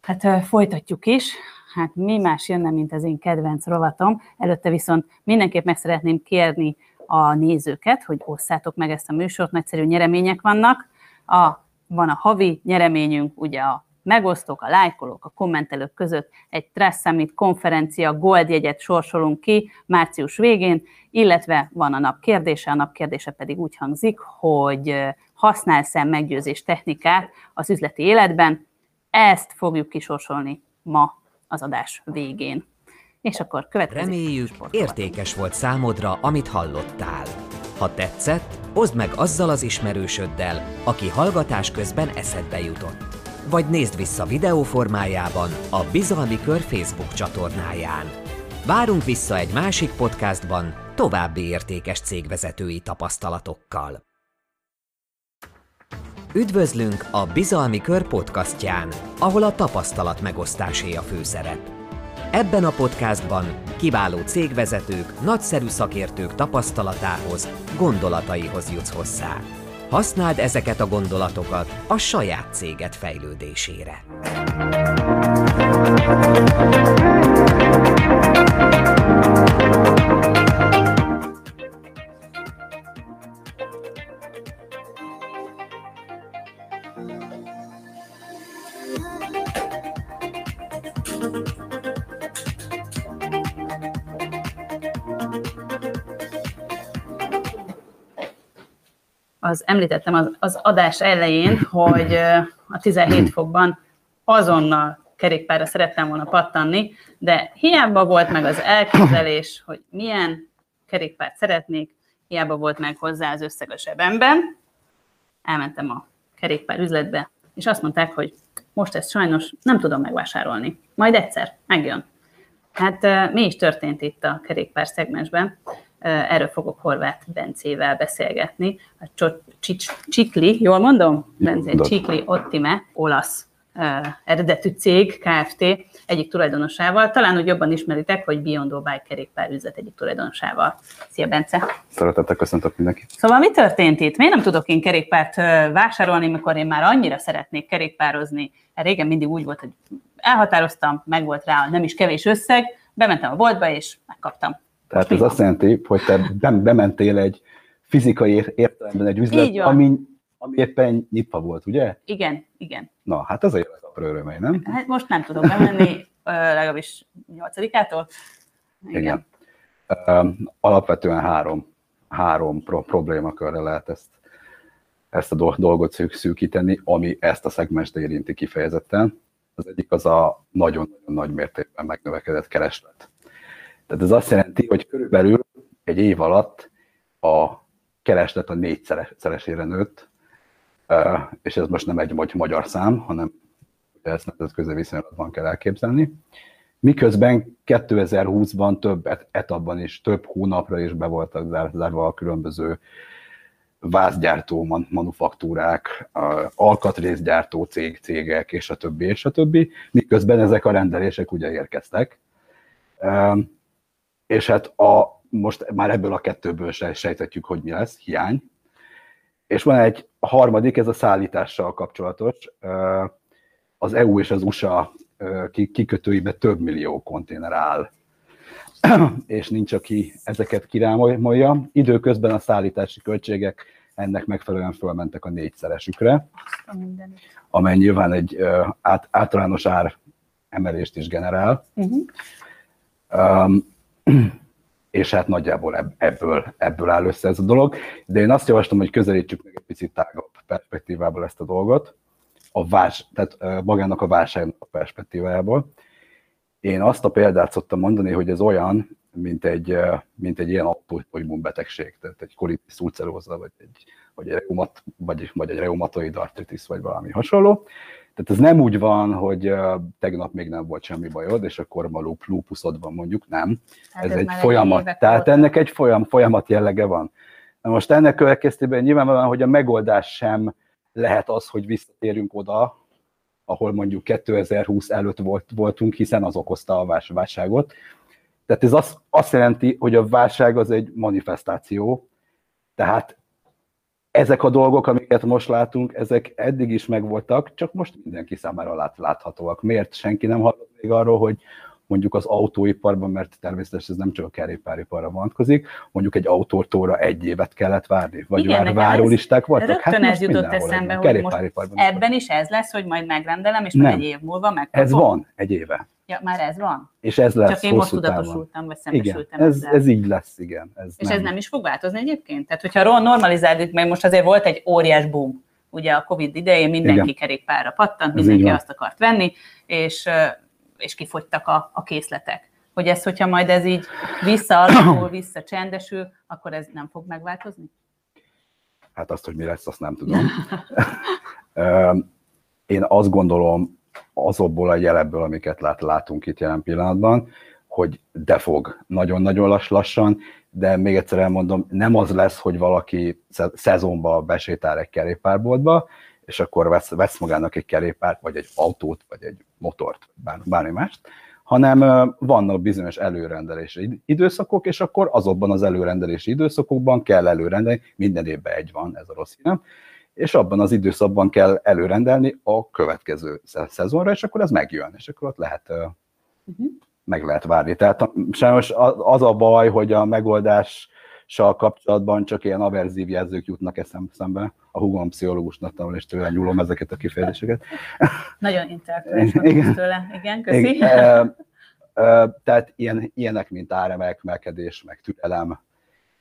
Hát folytatjuk is. Hát mi más jönne, mint az én kedvenc rovatom. Előtte viszont mindenképp meg szeretném kérni a nézőket, hogy osszátok meg ezt a műsort, nagyszerű nyeremények vannak. A, van a havi nyereményünk, ugye a megosztók, a lájkolók, a kommentelők között egy Trust Summit konferencia Gold jegyet sorsolunk ki március végén, illetve van a nap kérdése, a nap kérdése pedig úgy hangzik, hogy használsz-e meggyőzés technikát az üzleti életben, ezt fogjuk kisorsolni ma az adás végén. És akkor következik. Reméljük, értékes volt számodra, amit hallottál. Ha tetszett, oszd meg azzal az ismerősöddel, aki hallgatás közben eszedbe jutott. Vagy nézd vissza videó formájában a Bizalmi Kör Facebook csatornáján. Várunk vissza egy másik podcastban további értékes cégvezetői tapasztalatokkal. Üdvözlünk a Bizalmi Kör podcastján, ahol a tapasztalat megosztásé a főszerep. Ebben a podcastban kiváló cégvezetők, nagyszerű szakértők tapasztalatához, gondolataihoz jutsz hozzá. Használd ezeket a gondolatokat a saját céged fejlődésére. Említettem az, az adás elején, hogy a 17 fokban azonnal kerékpárra szerettem volna pattanni, de hiába volt meg az elképzelés, hogy milyen kerékpárt szeretnék, hiába volt meg hozzá az összeg a sebemben. Elmentem a kerékpár üzletbe, és azt mondták, hogy most ezt sajnos nem tudom megvásárolni. Majd egyszer, megjön. Hát mi is történt itt a kerékpár szegmensben? Erről fogok Horváth Bencével beszélgetni. A Csikli, jól mondom? Bence, Csikli Ottime, olasz eredetű cég, Kft. egyik tulajdonosával. Talán úgy jobban ismeritek, hogy Beyond Bike kerékpár üzlet egyik tulajdonosával. Szia, Bence! Szeretettel köszöntök mindenkit! Szóval mi történt itt? Miért nem tudok én kerékpárt vásárolni, mikor én már annyira szeretnék kerékpározni? Régen mindig úgy volt, hogy elhatároztam, meg volt rá nem is kevés összeg, bementem a boltba, és megkaptam. Tehát ez azt jelenti, hogy te bementél egy fizikai értelemben egy üzlet, ami, ami éppen nyitva volt, ugye? Igen, igen. Na, hát ez a apró örömei, nem? Hát most nem tudok bemenni, legalábbis nyolcadikától. Igen. igen. Alapvetően három, három pro- problémakörre lehet ezt, ezt a dolgot szűk, szűkíteni, ami ezt a szegmest érinti kifejezetten. Az egyik az a nagyon-nagyon nagy mértékben megnövekedett kereslet tehát ez azt jelenti, hogy körülbelül egy év alatt a kereslet a négyszeresére nőtt, és ez most nem egy magyar szám, hanem ezt nemzetközi viszonylatban kell elképzelni. Miközben 2020-ban több etapban is, több hónapra is be voltak zárva a különböző vászgyártó manufaktúrák, alkatrészgyártó cég, cégek, és a többi, és a többi, miközben ezek a rendelések ugye érkeztek és hát a, most már ebből a kettőből se sejtetjük, hogy mi lesz, hiány. És van egy harmadik, ez a szállítással kapcsolatos. Az EU és az USA kikötőibe több millió konténer áll, és nincs, aki ezeket kirámolja. Időközben a szállítási költségek ennek megfelelően fölmentek a négyszeresükre, amely nyilván egy át, általános ár emelést is generál. Uh-huh. Um, és hát nagyjából ebből, ebből áll össze ez a dolog. De én azt javaslom, hogy közelítsük meg egy picit tágabb perspektívából ezt a dolgot, a vás, tehát magának a válságnak a perspektívájából. Én azt a példát szoktam mondani, hogy ez olyan, mint egy, mint egy ilyen autoimmunbetegség, tehát egy kolitis ulceróza, vagy egy, vagy egy, reumat, vagy, vagy egy reumatoid artritis, vagy valami hasonló. Tehát ez nem úgy van, hogy tegnap még nem volt semmi bajod, és akkor ma lup, lúpuszod van mondjuk, nem. Hát ez, ez egy folyamat. Egy Tehát volt. ennek egy folyam, folyamat jellege van. Na most ennek következtében nyilvánvalóan, hogy a megoldás sem lehet az, hogy visszatérünk oda, ahol mondjuk 2020 előtt volt, voltunk, hiszen az okozta a válságot. Tehát ez azt, azt jelenti, hogy a válság az egy manifestáció, tehát ezek a dolgok, amiket most látunk, ezek eddig is megvoltak, csak most mindenki számára lát, láthatóak. Miért senki nem hallott még arról, hogy mondjuk az autóiparban, mert természetesen ez nem csak a kerékpáriparra vonatkozik, mondjuk egy autótóra egy évet kellett várni, vagy Igen, már várólisták voltak. Rögtön most ez jutott eszembe, hogy most ebben is ez lesz, hogy majd megrendelem, és Nem. egy év múlva megkapom. Ez van egy éve. Ja, már ez van? És ez lesz Csak én most hosszú távon. tudatosultam, vagy Igen, szembesültem ez, ezzel. ez így lesz, igen. Ez És ez nem is fog változni egyébként? Tehát, hogyha normalizáljuk meg, most azért volt egy óriás boom. Ugye a Covid idején mindenki Igen. kerékpárra pattant, mindenki azt akart venni, és, és kifogytak a, a készletek. Hogy ez, hogyha majd ez így visszaalakul, visszacsendesül, akkor ez nem fog megváltozni? Hát azt, hogy mi lesz, azt nem tudom. Én azt gondolom, azokból a jelekből, amiket lát, látunk itt jelen pillanatban, hogy de fog nagyon-nagyon lass, lassan, de még egyszer elmondom, nem az lesz, hogy valaki sze- szezonba besétál egy kerékpárboltba, és akkor vesz, vesz magának egy kerékpárt, vagy egy autót, vagy egy motort, bár, bármi mást, hanem vannak bizonyos előrendelési id- időszakok, és akkor azokban az előrendelési időszakokban kell előrendelni, minden évben egy van, ez a rossz hírem, és abban az időszakban kell előrendelni a következő sze- szezonra, és akkor ez megjön, és akkor ott lehet, Uh-huh. meg lehet várni. Tehát sajnos az a baj, hogy a megoldással kapcsolatban csak ilyen averzív jelzők jutnak eszem szembe. A hugom pszichológusnak tanul, és tőle nyúlom ezeket a kifejezéseket. Nagyon intellektuális Igen. Tőle. Igen, köszi. Igen, Tehát ilyen, ilyenek, mint áremelkedés, meg türelem,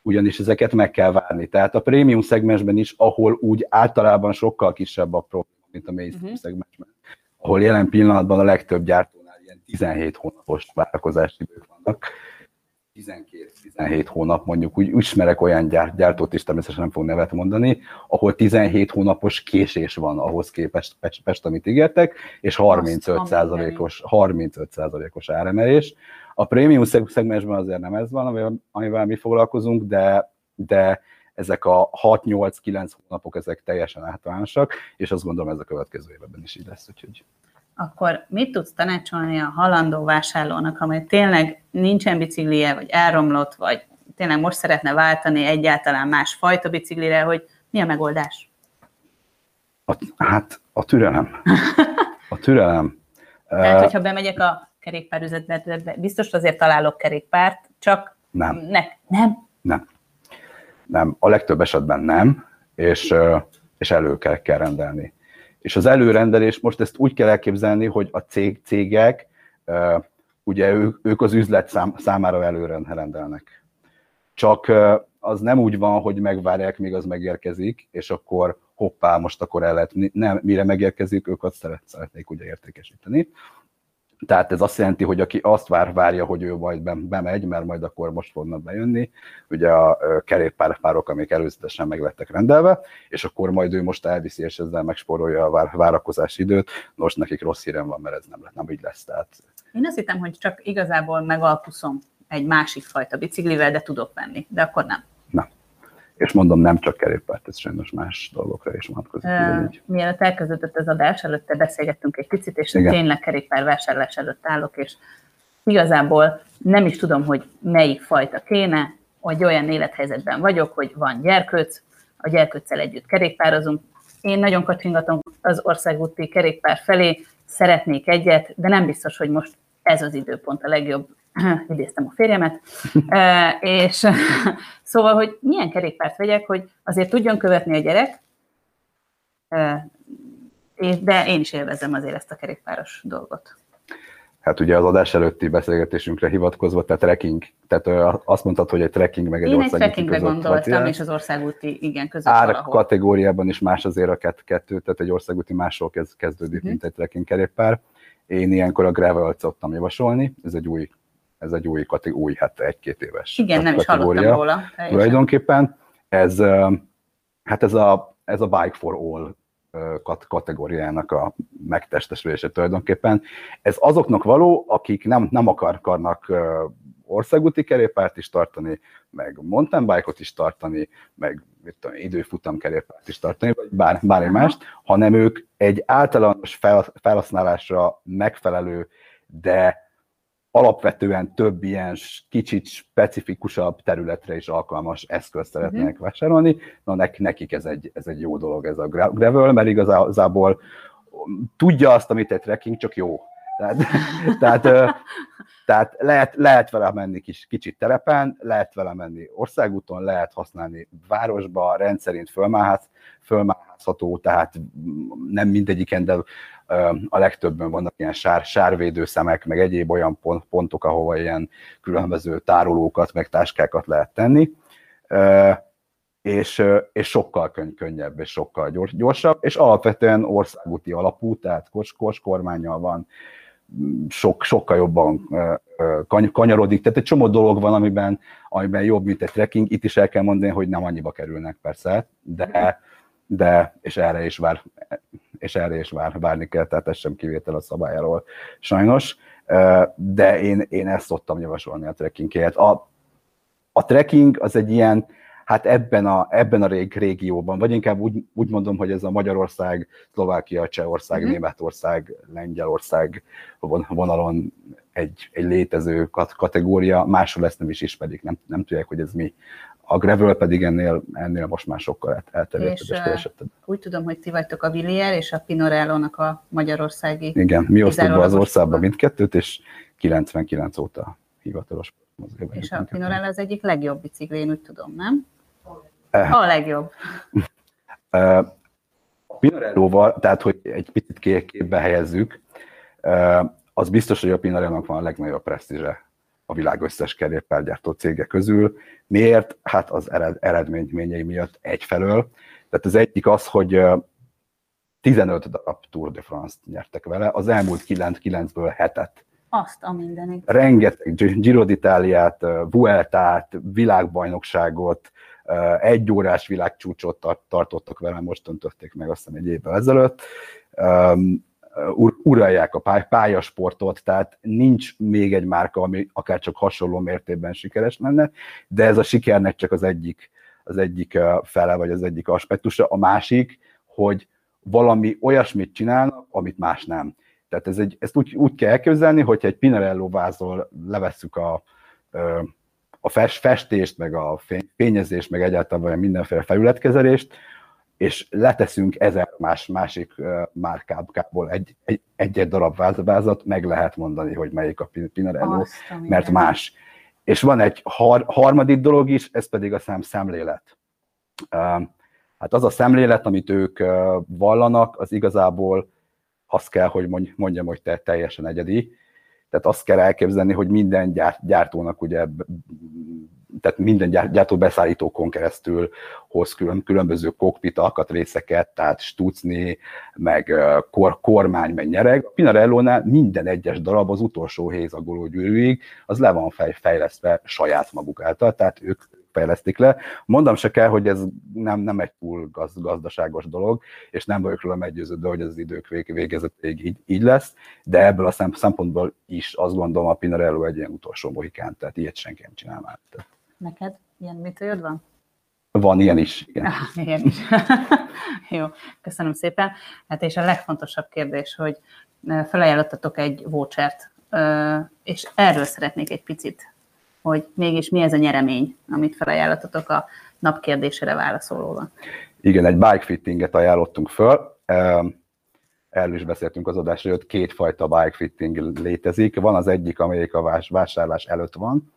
ugyanis ezeket meg kell várni. Tehát a prémium szegmensben is, ahol úgy általában sokkal kisebb a probléma, mint a mainstream Mhm. szegmensben, ahol jelen pillanatban a legtöbb gyártónál ilyen 17 hónapos várakozási idők vannak, 12-17 hónap mondjuk, úgy ismerek olyan gyár, gyártót is, természetesen nem fog nevet mondani, ahol 17 hónapos késés van ahhoz képest, Pest, Pest amit ígértek, és 35%-os, 35%-os áremelés. A prémium szeg- szegmensben azért nem ez van, amivel, amivel mi foglalkozunk, de, de ezek a 6-8-9 hónapok, ezek teljesen általánosak, és azt gondolom ez a következő évben is így lesz, úgyhogy akkor mit tudsz tanácsolni a halandó vásárlónak, amely tényleg nincsen biciklije, vagy elromlott, vagy tényleg most szeretne váltani egyáltalán más fajta biciklire, hogy mi a megoldás? a, hát a türelem. A türelem. Tehát, hogyha bemegyek a kerékpárüzetbe, biztos azért találok kerékpárt, csak Nem. Ne, nem. Nem. Nem. A legtöbb esetben nem, és, és elő kell, kell rendelni. És az előrendelés, most ezt úgy kell elképzelni, hogy a cég, cégek, ugye ők, ők az üzlet szám, számára előrendelnek. Csak az nem úgy van, hogy megvárják, míg az megérkezik, és akkor hoppá, most akkor el lehet, nem, mire megérkezik, ők azt szeret, szeretnék ugye értékesíteni. Tehát ez azt jelenti, hogy aki azt vár, várja, hogy ő majd be- bemegy, mert majd akkor most fognak bejönni, ugye a ö, kerékpárok, amik előzetesen meg lettek rendelve, és akkor majd ő most elviszi, és ezzel megspórolja a vár, várakozási időt. Most nekik rossz hírem van, mert ez nem, nem így lesz. Tehát Én azt hittem, hogy csak igazából megalkuszom egy másik fajta biciklivel, de tudok venni, de akkor nem. És mondom, nem csak kerékpárt, ez sajnos más dolgokra is vonatkozik. Ugyanígy. Mielőtt elkezdődött az adás, előtte beszélgettünk egy picit, és Igen. tényleg kerékpárvásárlás előtt állok, és igazából nem is tudom, hogy melyik fajta kéne, hogy olyan élethelyzetben vagyok, hogy van gyerkőc, a gyerkőccel együtt kerékpározunk. Én nagyon kacsingatom az országúti kerékpár felé, szeretnék egyet, de nem biztos, hogy most ez az időpont a legjobb. Idéztem a férjemet. És szóval, hogy milyen kerékpárt vegyek, hogy azért tudjon követni a gyerek, de én is élvezem azért ezt a kerékpáros dolgot. Hát ugye az adás előtti beszélgetésünkre hivatkozva, tehát trekking, tehát azt mondtad, hogy egy trekking meg egy Én egy országúti trekkingre között gondoltam, vagy, és az országúti, igen, között ár valahol. kategóriában is más azért a kett- kettő, tehát egy országúti kezd, kezdődik, Mhm. mint egy trekking kerékpár. Én ilyenkor a gravel szoktam javasolni, ez egy új, ez egy új kategória, új, hát egy-két éves Igen, nem is hallottam róla. Tulajdonképpen ez, hát ez a, ez a Bike for All kat- kategóriának a megtestesülése tulajdonképpen. Ez azoknak való, akik nem, nem akar- akarnak országúti kerékpárt is tartani, meg mountain bike-ot is tartani, meg mit tudom, időfutam kerékpárt is tartani, vagy bár, bármi mást, hanem ők egy általános fel, felhasználásra megfelelő, de alapvetően több ilyen kicsit specifikusabb területre is alkalmas eszközt szeretnének uh-huh. vásárolni. Na nekik ez egy, ez egy jó dolog ez a gravel, mert igazából tudja azt, amit egy trekking, csak jó. Tehát, tehát, tehát lehet, lehet vele menni kis, kicsit terepen, lehet vele menni országúton, lehet használni városba, rendszerint fölmállhatsz, fölmállható, tehát nem mindegyiken, de a legtöbben vannak ilyen sár, sárvédő szemek, meg egyéb olyan pont, pontok, ahova ilyen különböző tárolókat, meg táskákat lehet tenni, és, és sokkal könny, könnyebb, és sokkal gyors, gyorsabb, és alapvetően országúti alapú, tehát kos, kos kormányjal van, sok, sokkal jobban kanyarodik. Tehát egy csomó dolog van, amiben, amiben jobb, mint egy trekking. Itt is el kell mondani, hogy nem annyiba kerülnek persze, de, de és erre is vár, és erre is vár, várni kell, tehát ez sem kivétel a szabályáról sajnos. De én, én ezt szoktam javasolni a trekkingért. A, a trekking az egy ilyen, hát ebben a, ebben a rég, régióban, vagy inkább úgy, úgy mondom, hogy ez a Magyarország, Szlovákia, Csehország, uh-huh. Németország, Lengyelország vonalon egy, egy létező kategória, máshol ezt nem is ismerik, nem, nem tudják, hogy ez mi. A Gravel pedig ennél, ennél most már sokkal elterjedtebb és, és Úgy tudom, hogy ti vagytok a Villier és a Pinorello-nak a magyarországi Igen, mi osztunk be az országba mindkettőt, és 99 óta hivatalos és a Pinorello az egyik legjobb bicikli, én úgy tudom, nem? Eh. A legjobb. A Pinarello-val, tehát hogy egy picit képbe helyezzük, eh, az biztos, hogy a Pinarello-nak van a legnagyobb presztízse a világ összes kerékpárgyártó cége közül. Miért? Hát az eredményei miatt egyfelől. Tehát az egyik az, hogy 15 darab Tour de France-t nyertek vele, az elmúlt 9-ből hetet. Azt a mindenit. Rengeteg Giro d'Italiát, Vueltát, világbajnokságot, egy órás világcsúcsot tartottak vele, most döntötték meg azt hiszem egy évvel ezelőtt. Uralják a pályasportot, tehát nincs még egy márka, ami akár csak hasonló mértékben sikeres lenne, de ez a sikernek csak az egyik, az egyik fele, vagy az egyik aspektusa. A másik, hogy valami olyasmit csinálnak, amit más nem. Tehát ez egy, ezt úgy, úgy kell elképzelni, hogyha egy Pinarello vázol levesszük a, a festést, meg a fényezést, meg egyáltalán mindenféle felületkezelést, és leteszünk ezer más, másik márkából egy, egy, egy darab vázat, meg lehet mondani, hogy melyik a Pinarello, mert más. És van egy har, harmadik dolog is, ez pedig a szem szemlélet. Hát az a szemlélet, amit ők vallanak, az igazából azt kell, hogy mondjam, hogy te teljesen egyedi. Tehát azt kell elképzelni, hogy minden gyártónak ugye tehát minden gyártó beszállítókon keresztül hoz külön, különböző kokpit alkatrészeket, tehát stucni, meg kor, kormány, meg nyereg. A Pinarello-nál minden egyes darab az utolsó hézagoló gyűrűig, az le van fejlesztve saját maguk által, tehát ők fejlesztik le. Mondom se kell, hogy ez nem, nem egy túl gaz, gazdaságos dolog, és nem vagyok róla meggyőződve, hogy ez az idők vég, végezetéig így, így lesz, de ebből a szempontból is azt gondolom a Pinarello egy ilyen utolsó mohikán, tehát ilyet senki nem csinál már. Neked ilyen mitőjöd van? Van ilyen is, igen. Ah, ilyen is. Jó, köszönöm szépen. Hát és a legfontosabb kérdés, hogy felajánlottatok egy vouchert, és erről szeretnék egy picit hogy mégis mi ez a nyeremény, amit felajánlottatok a napkérdésére válaszolóval. Igen, egy bike fittinget ajánlottunk föl. Erről is beszéltünk az adásra, hogy kétfajta bike fitting létezik. Van az egyik, amelyik a vásárlás előtt van,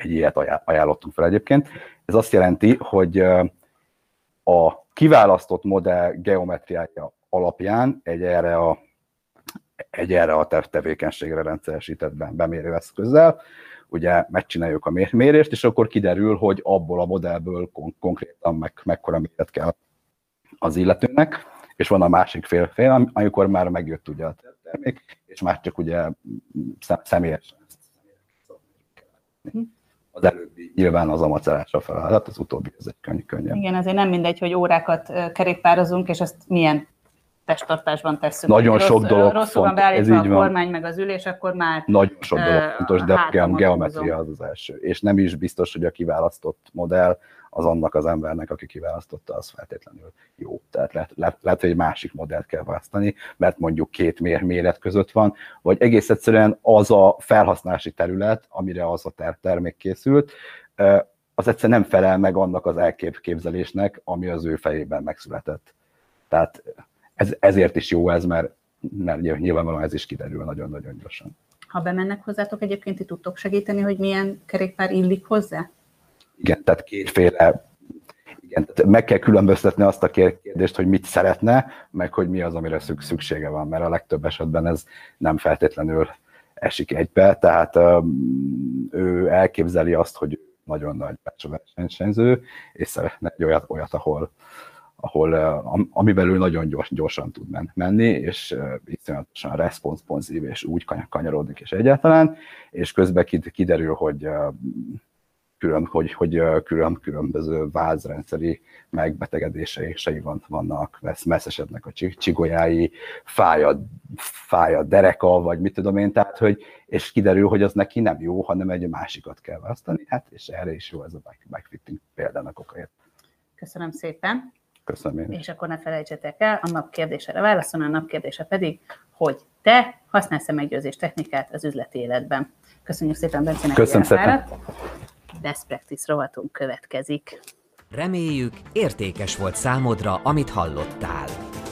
egy ilyet ajánlottunk fel egyébként. Ez azt jelenti, hogy a kiválasztott modell geometriája alapján egy erre a, egy erre a tevékenységre rendszeresített bemérőeszközzel ugye megcsináljuk a mérést, és akkor kiderül, hogy abból a modellből kon- konkrétan meg, mekkora méret kell az illetőnek, és van a másik fél, fél amikor már megjött ugye a termék, és már csak ugye személyesen az előbbi nyilván az a macerásra feladat, az utóbbi ez egy könny, könnyebb. Igen, azért nem mindegy, hogy órákat kerékpározunk, és azt milyen testtartásban tesszük. Nagyon sok rossz, dolog Rosszul van beállítva így a van. kormány meg az ülés, akkor már Nagyon sok dolog fontos, de a geometria az az első. És nem is biztos, hogy a kiválasztott modell az annak az embernek, aki kiválasztotta, az feltétlenül jó. Tehát lehet, lehet, lehet hogy egy másik modellt kell választani, mert mondjuk két mér méret között van, vagy egész egyszerűen az a felhasználási terület, amire az a ter- termék készült, az egyszerűen nem felel meg annak az elképzelésnek, ami az ő fejében megszületett. Tehát ez, ezért is jó ez, mert, mert nyilvánvalóan ez is kiderül nagyon-nagyon gyorsan. ha bemennek hozzátok, egyébként ti tudtok segíteni, hogy milyen kerékpár illik hozzá? Igen, tehát kétféle, igen, tehát meg kell különböztetni azt a kér- kérdést, hogy mit szeretne, meg hogy mi az, amire szük- szüksége van, mert a legtöbb esetben ez nem feltétlenül esik egybe, tehát ő elképzeli azt, hogy nagyon nagy versenyző, és szeretne egy olyat, olyat ahol, ahol am- amivel ő nagyon gyors, gyorsan tud men- menni, és iszonyatosan responsponszív, és úgy kany- kanyarodik, és egyáltalán, és közben kid- kiderül, hogy külön, hogy, hogy külön, különböző vázrendszeri megbetegedései van, vannak, vesz, messzesednek a csi- csigolyái, fáj a, fáj a dereka, vagy mit tudom én, tehát, hogy, és kiderül, hogy az neki nem jó, hanem egy másikat kell választani, hát, és erre is jó ez a bikefitting példának okaért. Köszönöm szépen. Köszönöm én. És akkor ne felejtsetek el, a nap kérdésére válaszolni, a nap kérdése pedig, hogy te használsz-e meggyőzés technikát az üzleti életben. Köszönjük szépen Bencének, Köszönöm hogy elfáradt. Best Practice rovatunk következik. Reméljük, értékes volt számodra, amit hallottál.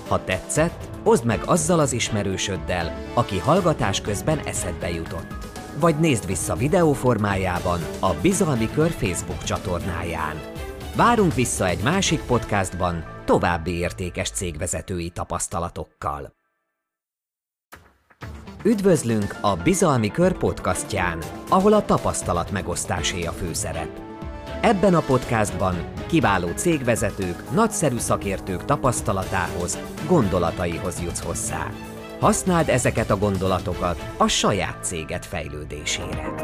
Ha tetszett, oszd meg azzal az ismerősöddel, aki hallgatás közben eszedbe jutott. Vagy nézd vissza videó formájában a Bizalmi Kör Facebook csatornáján. Várunk vissza egy másik podcastban további értékes cégvezetői tapasztalatokkal. Üdvözlünk a Bizalmi Kör podcastján, ahol a tapasztalat megosztásé a főszerep. Ebben a podcastban kiváló cégvezetők, nagyszerű szakértők tapasztalatához, gondolataihoz jutsz hozzá. Használd ezeket a gondolatokat a saját céged fejlődésére.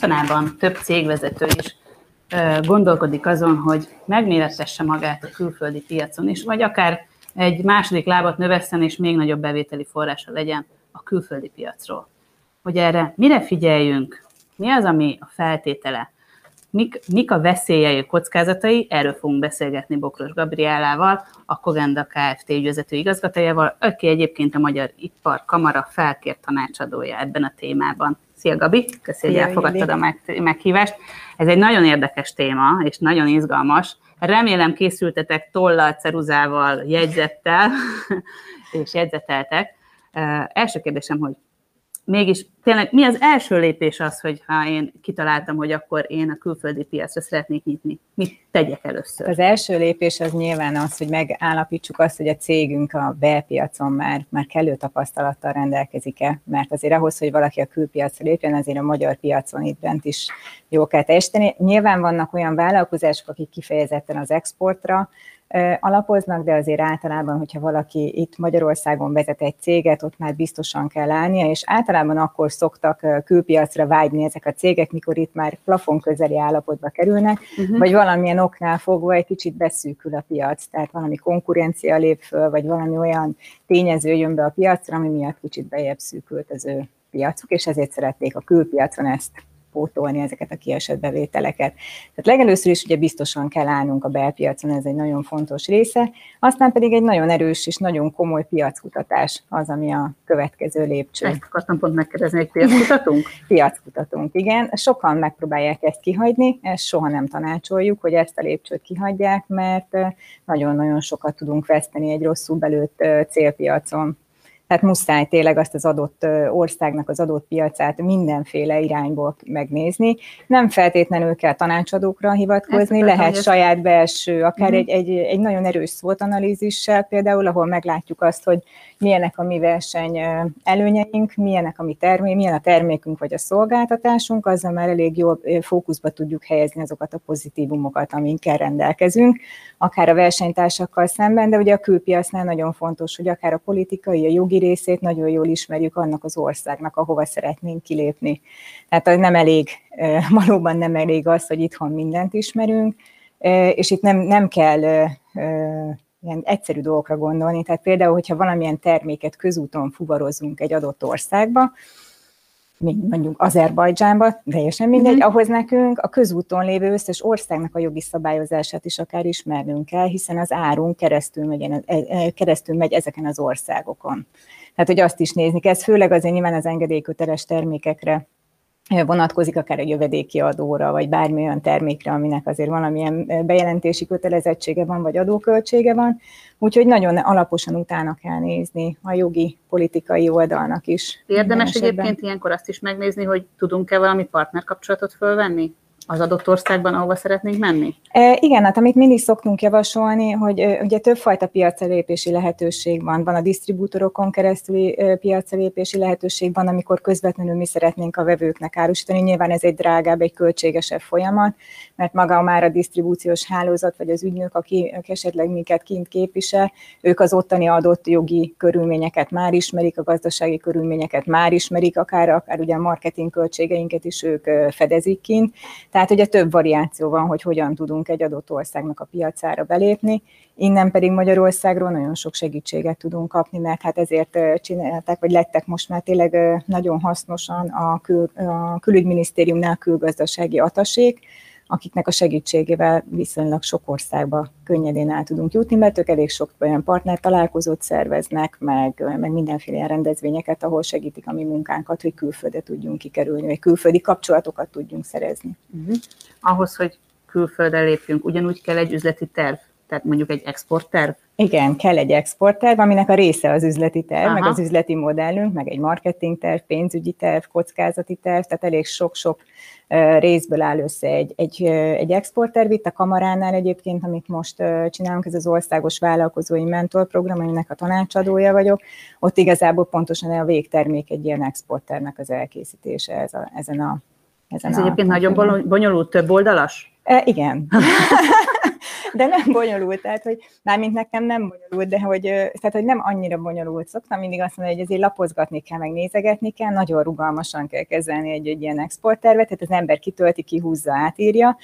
Mostanában több cégvezető is gondolkodik azon, hogy megmérettesse magát a külföldi piacon is, vagy akár egy második lábat növesszen, és még nagyobb bevételi forrása legyen a külföldi piacról. Hogy erre mire figyeljünk, mi az, ami a feltétele, mik, mik a veszélyei, a kockázatai, erről fogunk beszélgetni Bokros Gabrielával, a Kogenda Kft. ügyvezető igazgatójával, aki egyébként a Magyar Ipar Kamara felkért tanácsadója ebben a témában. Szia Gabi, köszönjük, hogy elfogadtad a meg- meghívást. Ez egy nagyon érdekes téma, és nagyon izgalmas. Remélem készültetek tollal, ceruzával, jegyzettel, és jegyzeteltek. Első kérdésem, hogy mégis tényleg mi az első lépés az, hogy ha én kitaláltam, hogy akkor én a külföldi piacra szeretnék nyitni? Mit tegyek először? Az első lépés az nyilván az, hogy megállapítsuk azt, hogy a cégünk a belpiacon már, már kellő tapasztalattal rendelkezik-e, mert azért ahhoz, hogy valaki a külpiacra lépjen, azért a magyar piacon itt bent is jó kell teljesíteni. Nyilván vannak olyan vállalkozások, akik kifejezetten az exportra alapoznak, de azért általában, hogyha valaki itt Magyarországon vezet egy céget, ott már biztosan kell állnia, és általában akkor szoktak külpiacra vágyni ezek a cégek, mikor itt már plafon közeli állapotba kerülnek, Uh-huh. vagy valamilyen oknál fogva egy kicsit beszűkül a piac, tehát valami konkurencia lép föl, vagy valami olyan tényező jön be a piacra, ami miatt kicsit bejebb szűkült az ő piacuk, és ezért szeretnék a külpiacon ezt pótolni ezeket a kiesett bevételeket. Tehát legelőször is ugye biztosan kell állnunk a belpiacon, ez egy nagyon fontos része, aztán pedig egy nagyon erős és nagyon komoly piackutatás az, ami a következő lépcső Ezt akartam pont megkérdezni, hogy piackutatunk? piackutatónk, igen. Sokan megpróbálják ezt kihagyni, ezt soha nem tanácsoljuk, hogy ezt a lépcsőt kihagyják, mert ö, nagyon-nagyon sokat tudunk veszteni egy rosszul belőtt ö, célpiacon. Tehát muszáj tényleg azt az adott országnak az adott piacát mindenféle irányból megnézni. Nem feltétlenül kell tanácsadókra hivatkozni, Ezt lehet saját belső, akár uh-huh. egy, egy, egy nagyon erős szótanalízissel például, ahol meglátjuk azt, hogy milyenek a mi verseny előnyeink, milyenek a mi termé, milyen a termékünk vagy a szolgáltatásunk, azzal már elég jól fókuszba tudjuk helyezni azokat a pozitívumokat, amikkel rendelkezünk, akár a versenytársakkal szemben, de ugye a külpiacnál nagyon fontos, hogy akár a politikai, a jogi részét nagyon jól ismerjük annak az országnak, ahova szeretnénk kilépni. Tehát nem elég, valóban nem elég az, hogy itthon mindent ismerünk, és itt nem, nem kell ilyen egyszerű dolgokra gondolni. Tehát például, hogyha valamilyen terméket közúton fuvarozunk egy adott országba, mondjuk Azerbajdzsánba, teljesen mindegy, mm-hmm. ahhoz nekünk a közúton lévő összes országnak a jogi szabályozását is akár ismernünk kell, hiszen az árunk keresztül megy, e, e, keresztül megy ezeken az országokon. Tehát, hogy azt is nézni kell, ez főleg azért nyilván az engedélyköteles termékekre vonatkozik akár a jövedéki adóra, vagy bármilyen termékre, aminek azért valamilyen bejelentési kötelezettsége van, vagy adóköltsége van. Úgyhogy nagyon alaposan utána kell nézni a jogi, politikai oldalnak is. Érdemes egyébként ilyenkor azt is megnézni, hogy tudunk-e valami partnerkapcsolatot fölvenni? Az adott országban, ahova szeretnénk menni? E, igen, hát amit mindig szoktunk javasolni, hogy e, ugye többfajta piacelépési lehetőség van. Van a disztribútorokon keresztüli e, piacelépési lehetőség van, amikor közvetlenül mi szeretnénk a vevőknek árusítani. Nyilván ez egy drágább, egy költségesebb folyamat, mert maga már a disztribúciós hálózat, vagy az ügynök, aki esetleg minket kint képvisel, ők az ottani adott jogi körülményeket már ismerik, a gazdasági körülményeket már ismerik, akár, akár ugye a marketing költségeinket is ők fedezik kint tehát ugye több variáció van, hogy hogyan tudunk egy adott országnak a piacára belépni, innen pedig Magyarországról nagyon sok segítséget tudunk kapni, mert hát ezért csinálták, vagy lettek most már tényleg nagyon hasznosan a, kül, a külügyminisztériumnál külgazdasági atasék, akiknek a segítségével viszonylag sok országba könnyedén el tudunk jutni, mert ők elég sok olyan partner találkozót szerveznek, meg, meg mindenféle ilyen rendezvényeket, ahol segítik a mi munkánkat, hogy külföldre tudjunk kikerülni, vagy külföldi kapcsolatokat tudjunk szerezni. Uh-huh. Ahhoz, hogy külföldre lépjünk, ugyanúgy kell egy üzleti terv, tehát mondjuk egy exportterv? Igen, kell egy exportterv, aminek a része az üzleti terv, Aha. meg az üzleti modellünk, meg egy marketing terv, pénzügyi terv, kockázati terv, tehát elég sok-sok részből áll össze egy, egy, egy exportterv. Itt a kamaránál egyébként, amit most csinálunk, ez az országos vállalkozói mentorprogram, aminek a tanácsadója vagyok, ott igazából pontosan a végtermék egy ilyen exporttervnek az elkészítése ez a, ezen a ezen Ez a egyébként nagyon bonyolult, több oldalas? E, igen. de nem bonyolult, tehát hogy mármint nekem nem bonyolult, de hogy, tehát, hogy nem annyira bonyolult. Szoktam mindig azt mondani, hogy ezért lapozgatni kell, meg nézegetni kell, nagyon rugalmasan kell kezelni egy, egy ilyen exporttervet, tehát az ember kitölti, kihúzza, átírja,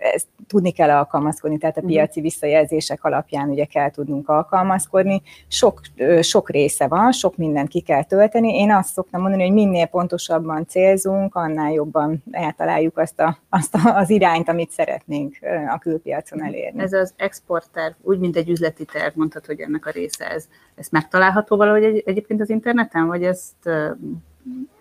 ezt tudni kell alkalmazkodni, tehát a mhm. piaci visszajelzések alapján ugye kell tudnunk alkalmazkodni. Sok, sok része van, sok mindent ki kell tölteni. Én azt szoktam mondani, hogy minél pontosabban célzunk, annál jobban eltaláljuk azt, a, azt a, az irányt, amit szeretnénk a külpiacon elérni. Ez az exportterv, úgy, mint egy üzleti terv, mondhatod, hogy ennek a része ez. Ez megtalálható valahogy egy, egyébként az interneten, vagy ezt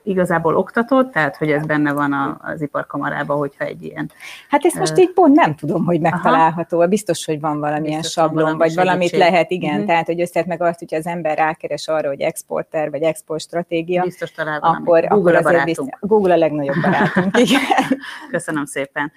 igazából oktatott, tehát hogy ez benne van a, az iparkamarában, hogyha egy ilyen... Hát ezt most így pont nem tudom, hogy megtalálható. Aha. Biztos, hogy van valamilyen Biztos sablon, valami vagy segítség. valamit lehet, igen. Uh-huh. Tehát, hogy összet meg azt, hogyha az ember rákeres arra, hogy exporter, vagy export stratégia, Biztos talál akkor, Google akkor a Biztos, Google a legnagyobb barátunk, igen. Köszönöm szépen.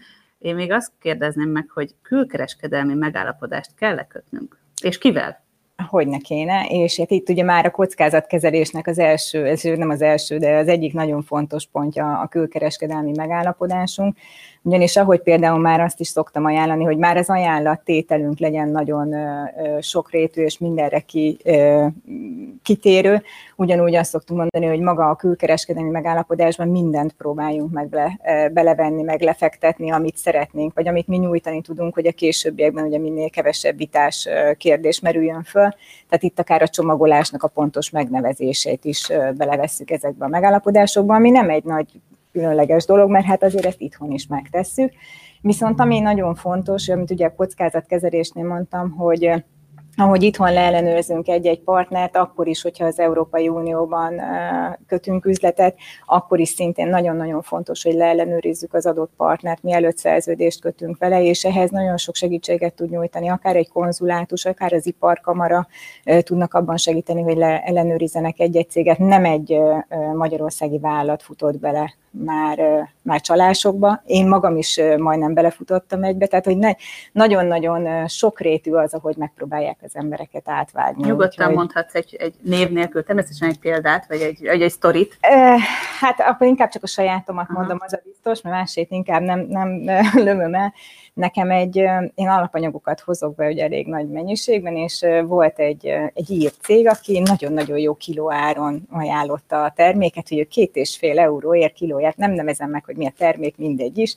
Én még azt kérdezném meg, hogy külkereskedelmi megállapodást kell kötnünk? És kivel? hogy ne kéne, és hát itt ugye már a kockázatkezelésnek az első, ez nem az első, de az egyik nagyon fontos pontja a külkereskedelmi megállapodásunk, ugyanis ahogy például már azt is szoktam ajánlani, hogy már az ajánlattételünk legyen nagyon sokrétű és mindenre ki, kitérő, ugyanúgy azt szoktunk mondani, hogy maga a külkereskedelmi megállapodásban mindent próbáljunk meg be, belevenni, meg lefektetni, amit szeretnénk, vagy amit mi nyújtani tudunk, hogy a későbbiekben ugye minél kevesebb vitás kérdés merüljön föl. Tehát itt akár a csomagolásnak a pontos megnevezését is belevesszük ezekbe a megállapodásokba, ami nem egy nagy különleges dolog, mert hát azért ezt itthon is megtesszük. Viszont ami nagyon fontos, amit ugye a kockázatkezelésnél mondtam, hogy ahogy itthon leellenőrzünk egy-egy partnert, akkor is, hogyha az Európai Unióban kötünk üzletet, akkor is szintén nagyon-nagyon fontos, hogy leellenőrizzük az adott partnert, mielőtt szerződést kötünk vele, és ehhez nagyon sok segítséget tud nyújtani, akár egy konzulátus, akár az iparkamara tudnak abban segíteni, hogy leellenőrizzenek egy-egy céget. Nem egy magyarországi vállalat futott bele már, már csalásokba. Én magam is majdnem belefutottam egybe, tehát hogy ne, nagyon-nagyon sokrétű az, ahogy megpróbálják az embereket átvágni. Nyugodtan úgy, mondhatsz egy, egy név nélkül, természetesen egy példát, vagy egy, egy, egy sztorit. Hát akkor inkább csak a sajátomat Aha. mondom, az a biztos, mert másét inkább nem, nem lömöm el. Nekem egy, én alapanyagokat hozok be, hogy elég nagy mennyiségben, és volt egy, egy ír cég, aki nagyon-nagyon jó kilóáron ajánlotta a terméket, hogy ő két és fél euróért kilóját, nem nevezem meg, hogy mi a termék, mindegy is,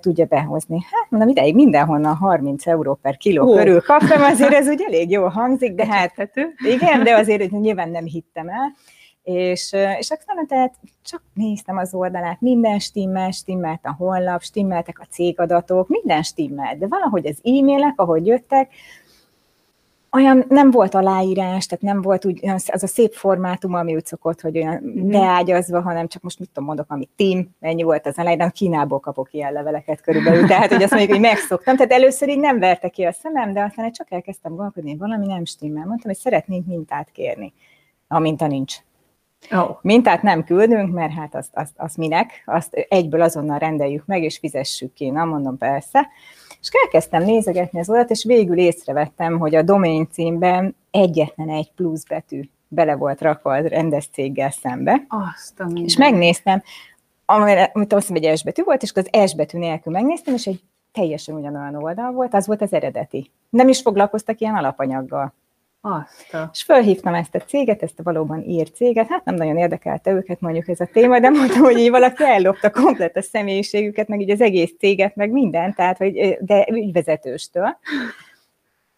tudja behozni. Hát mondom, ideig mindenhonnan 30 euró per kiló oh. körül kaptam, azért ez úgy elég jól hangzik, de hát igen, de azért nyilván nem hittem el. És, és aztán tehát csak néztem az oldalát, minden stimmel, stimmelt a honlap, stimmeltek a cégadatok, minden stimmelt, de valahogy az e-mailek, ahogy jöttek, olyan nem volt aláírás, tehát nem volt úgy, az a szép formátum, ami úgy szokott, hogy olyan mm. beágyazva, hanem csak most mit tudom mondok, ami team, mennyi volt az de Kínából kapok ilyen leveleket körülbelül, tehát hogy azt mondjuk, hogy megszoktam, tehát először így nem verte ki a szemem, de aztán csak elkezdtem gondolkodni, valami nem stimmel, mondtam, hogy szeretnénk mintát kérni. A minta nincs. Oh. Mintát nem küldünk, mert hát azt, azt, azt minek, azt egyből azonnal rendeljük meg, és fizessük ki. Na, mondom, persze. És elkezdtem nézegetni az oldalt, és végül észrevettem, hogy a domain címben egyetlen egy plusz betű bele volt rakva a rendes céggel szembe. Azt a és megnéztem, amire, amit azt egy S betű volt, és az S betű nélkül megnéztem, és egy teljesen ugyanolyan oldal volt, az volt az eredeti. Nem is foglalkoztak ilyen alapanyaggal. Azt. És felhívtam ezt a céget, ezt a valóban ír céget, hát nem nagyon érdekelte őket mondjuk ez a téma, de mondtam, hogy így valaki ellopta komplet a személyiségüket, meg így az egész céget, meg mindent, tehát, hogy, de ügyvezetőstől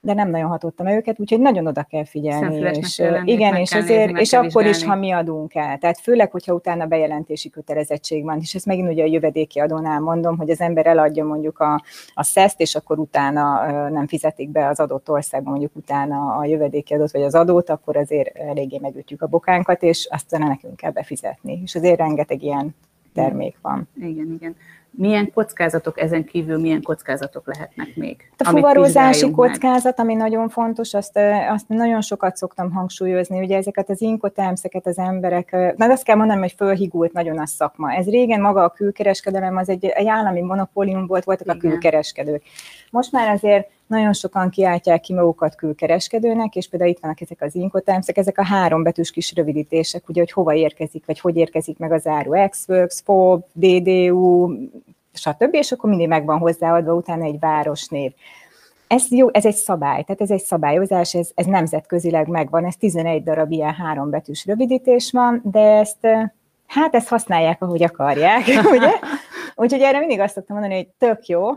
de nem nagyon hatottam őket, úgyhogy nagyon oda kell figyelni. És, lenni, igen, és, azért, és akkor is, ha mi adunk el. Tehát főleg, hogyha utána bejelentési kötelezettség van, és ezt megint ugye a jövedéki adónál mondom, hogy az ember eladja mondjuk a, a szeszt, és akkor utána nem fizetik be az adott országban mondjuk utána a jövedéki adót, vagy az adót, akkor azért eléggé megütjük a bokánkat, és aztán nekünk kell befizetni. És azért rengeteg ilyen termék van. Igen, igen milyen kockázatok ezen kívül, milyen kockázatok lehetnek még? A fuvarozási kockázat, meg? ami nagyon fontos, azt, azt nagyon sokat szoktam hangsúlyozni, ugye ezeket az inkotelmszeket az emberek, na azt kell mondanom, hogy fölhigult nagyon a szakma. Ez régen maga a külkereskedelem, az egy, egy állami monopólium volt, voltak Igen. a külkereskedők. Most már azért nagyon sokan kiáltják ki magukat külkereskedőnek, és például itt vannak ezek az inkotelmszek, ezek a három betűs kis rövidítések, ugye, hogy hova érkezik, vagy hogy érkezik meg az áru, Xworks, FOB, DDU, stb., és akkor mindig megvan hozzáadva utána egy városnév. Ez, jó, ez egy szabály, tehát ez egy szabályozás, ez, ez nemzetközileg megvan, ez 11 darab ilyen három betűs rövidítés van, de ezt, hát ezt használják, ahogy akarják, ugye? Úgyhogy erre mindig azt szoktam mondani, hogy tök jó,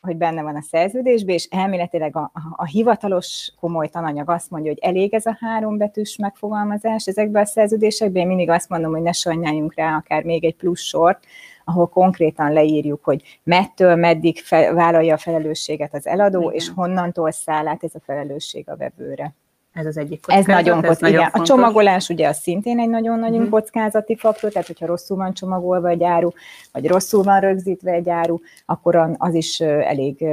hogy benne van a szerződésben, és elméletileg a, a, a hivatalos komoly tananyag azt mondja, hogy elég ez a három betűs megfogalmazás ezekben a szerződésekben. Én mindig azt mondom, hogy ne sajnáljunk rá akár még egy plusz sort, ahol konkrétan leírjuk, hogy mettől meddig fel, vállalja a felelősséget az eladó, Igen. és honnantól száll át ez a felelősség a vevőre. Ez az egyik kockázat. Ez nagyon, ez nagyon igen. Fontos. A csomagolás ugye az szintén egy nagyon-nagyon uh-huh. kockázati faktor, tehát hogyha rosszul van csomagolva egy áru, vagy rosszul van rögzítve egy áru, akkor az is elég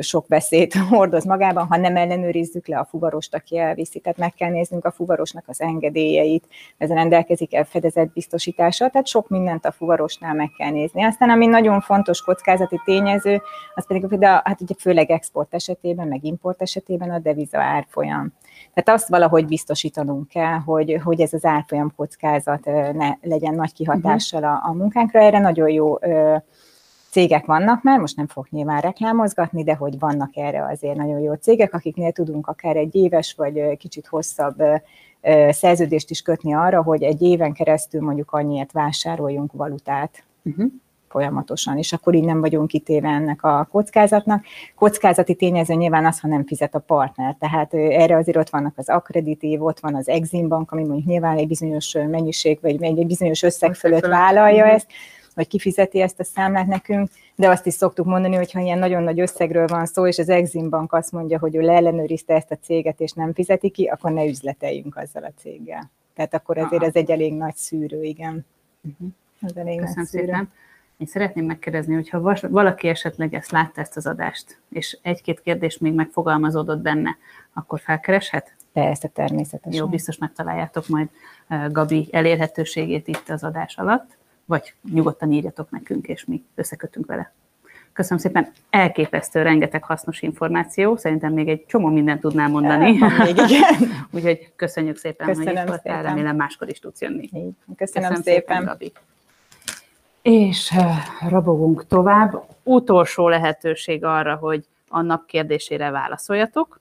sok veszélyt hordoz magában, ha nem ellenőrizzük le a fuvarost, aki elviszi. Tehát meg kell néznünk a fuvarosnak az engedélyeit, ez rendelkezik el biztosítása, tehát sok mindent a fuvarosnál meg kell nézni. Aztán ami nagyon fontos kockázati tényező, az pedig például, hát ugye főleg export esetében, meg import esetében a deviza árfolyam. Tehát azt valahogy biztosítanunk kell, hogy, hogy ez az árfolyam kockázat ne legyen nagy kihatással a, a munkánkra. Erre nagyon jó cégek vannak már, most nem fog nyilván reklámozgatni, de hogy vannak erre azért nagyon jó cégek, akiknél tudunk akár egy éves vagy kicsit hosszabb szerződést is kötni arra, hogy egy éven keresztül mondjuk annyiért vásároljunk valutát. Uh-huh folyamatosan, és akkor így nem vagyunk kitéve ennek a kockázatnak. Kockázati tényező nyilván az, ha nem fizet a partner, tehát erre azért ott vannak az akkreditív, ott van az Exim Bank, ami mondjuk nyilván egy bizonyos mennyiség, vagy egy bizonyos összeg fölött vállalja ezt, vagy kifizeti ezt a számlát nekünk, de azt is szoktuk mondani, hogy ha ilyen nagyon nagy összegről van szó, és az Exim Bank azt mondja, hogy ő leellenőrizte ezt a céget, és nem fizeti ki, akkor ne üzleteljünk azzal a céggel. Tehát akkor ezért ez egy elég nagy szűrő, igen. Uh-huh. Ez elég Köszönöm nagy szűrő. szépen. Én szeretném megkérdezni, hogyha valaki esetleg ezt látta ezt az adást, és egy-két kérdés még megfogalmazódott benne, akkor felkereshet? Persze, természetesen. Jó, biztos megtaláljátok majd Gabi elérhetőségét itt az adás alatt, vagy nyugodtan írjatok nekünk, és mi összekötünk vele. Köszönöm szépen, elképesztő, rengeteg hasznos információ, szerintem még egy csomó mindent tudnál mondani. Még igen. Úgyhogy köszönjük szépen, Köszönöm hogy itt voltál, remélem máskor is tudsz jönni. Köszönöm, Köszönöm szépen. szépen Gabi. És rabogunk tovább. Utolsó lehetőség arra, hogy a nap kérdésére válaszoljatok.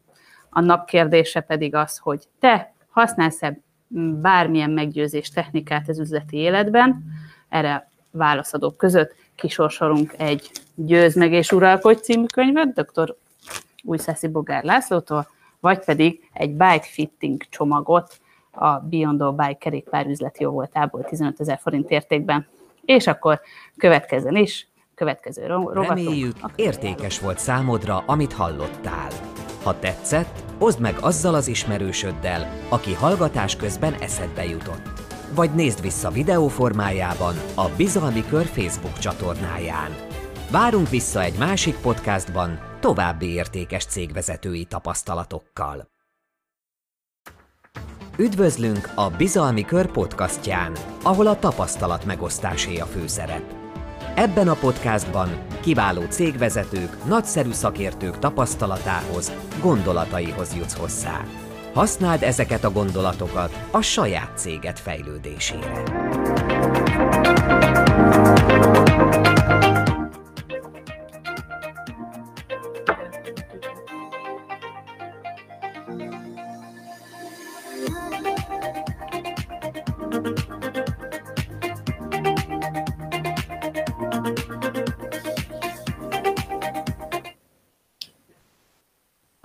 A nap kérdése pedig az, hogy te használsz-e bármilyen meggyőzés technikát az üzleti életben, erre válaszadók között kisorsolunk egy Győz meg és uralkodj című könyvet, dr. Újszászi Bogár Lászlótól, vagy pedig egy bike fitting csomagot a Beyond a Bike kerékpár üzleti jóvoltából 15 ezer forint értékben. És akkor következzen is, következő rovatunk. Reméljük, értékes volt számodra, amit hallottál. Ha tetszett, oszd meg azzal az ismerősöddel, aki hallgatás közben eszedbe jutott. Vagy nézd vissza videó formájában a Bizalmi Kör Facebook csatornáján. Várunk vissza egy másik podcastban további értékes cégvezetői tapasztalatokkal. Üdvözlünk a Bizalmi Kör podcastján, ahol a tapasztalat megosztásé a főszerep. Ebben a podcastban kiváló cégvezetők, nagyszerű szakértők tapasztalatához, gondolataihoz jutsz hozzá. Használd ezeket a gondolatokat a saját céged fejlődésére.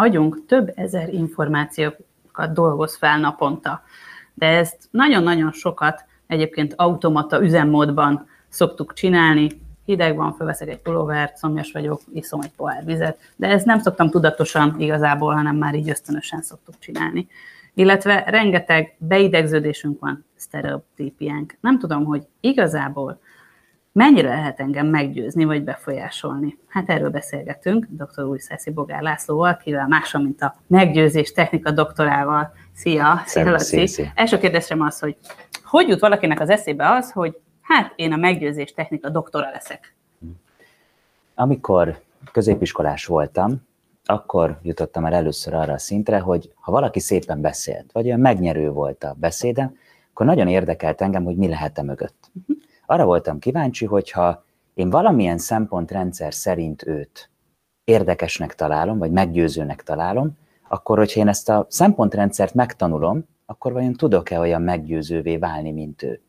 Agyunk több ezer információkat dolgoz fel naponta. De ezt nagyon-nagyon sokat egyébként automata üzemmódban szoktuk csinálni. Hideg van, felveszek egy pulóvert, szomjas vagyok, iszom egy pohár vizet, de ezt nem szoktam tudatosan igazából, hanem már így ösztönösen szoktuk csinálni. Illetve rengeteg beidegződésünk van, sztereotípiánk. Nem tudom, hogy igazából mennyire lehet engem meggyőzni vagy befolyásolni? Hát erről beszélgetünk dr. Újszászi Bogár Lászlóval, kivel mással, mint a meggyőzés technika doktorával. Szia! Szia, Laci! Szia, Első kérdésem az, hogy hogy jut valakinek az eszébe az, hogy hát én a meggyőzés technika doktora leszek? Amikor középiskolás voltam, akkor jutottam el először arra a szintre, hogy ha valaki szépen beszélt, vagy olyan megnyerő volt a beszéde, akkor nagyon érdekelt engem, hogy mi lehet-e mögött. Uh-huh. Arra voltam kíváncsi, hogyha én valamilyen szempontrendszer szerint őt érdekesnek találom, vagy meggyőzőnek találom, akkor, hogyha én ezt a szempontrendszert megtanulom, akkor vajon tudok-e olyan meggyőzővé válni, mint ő?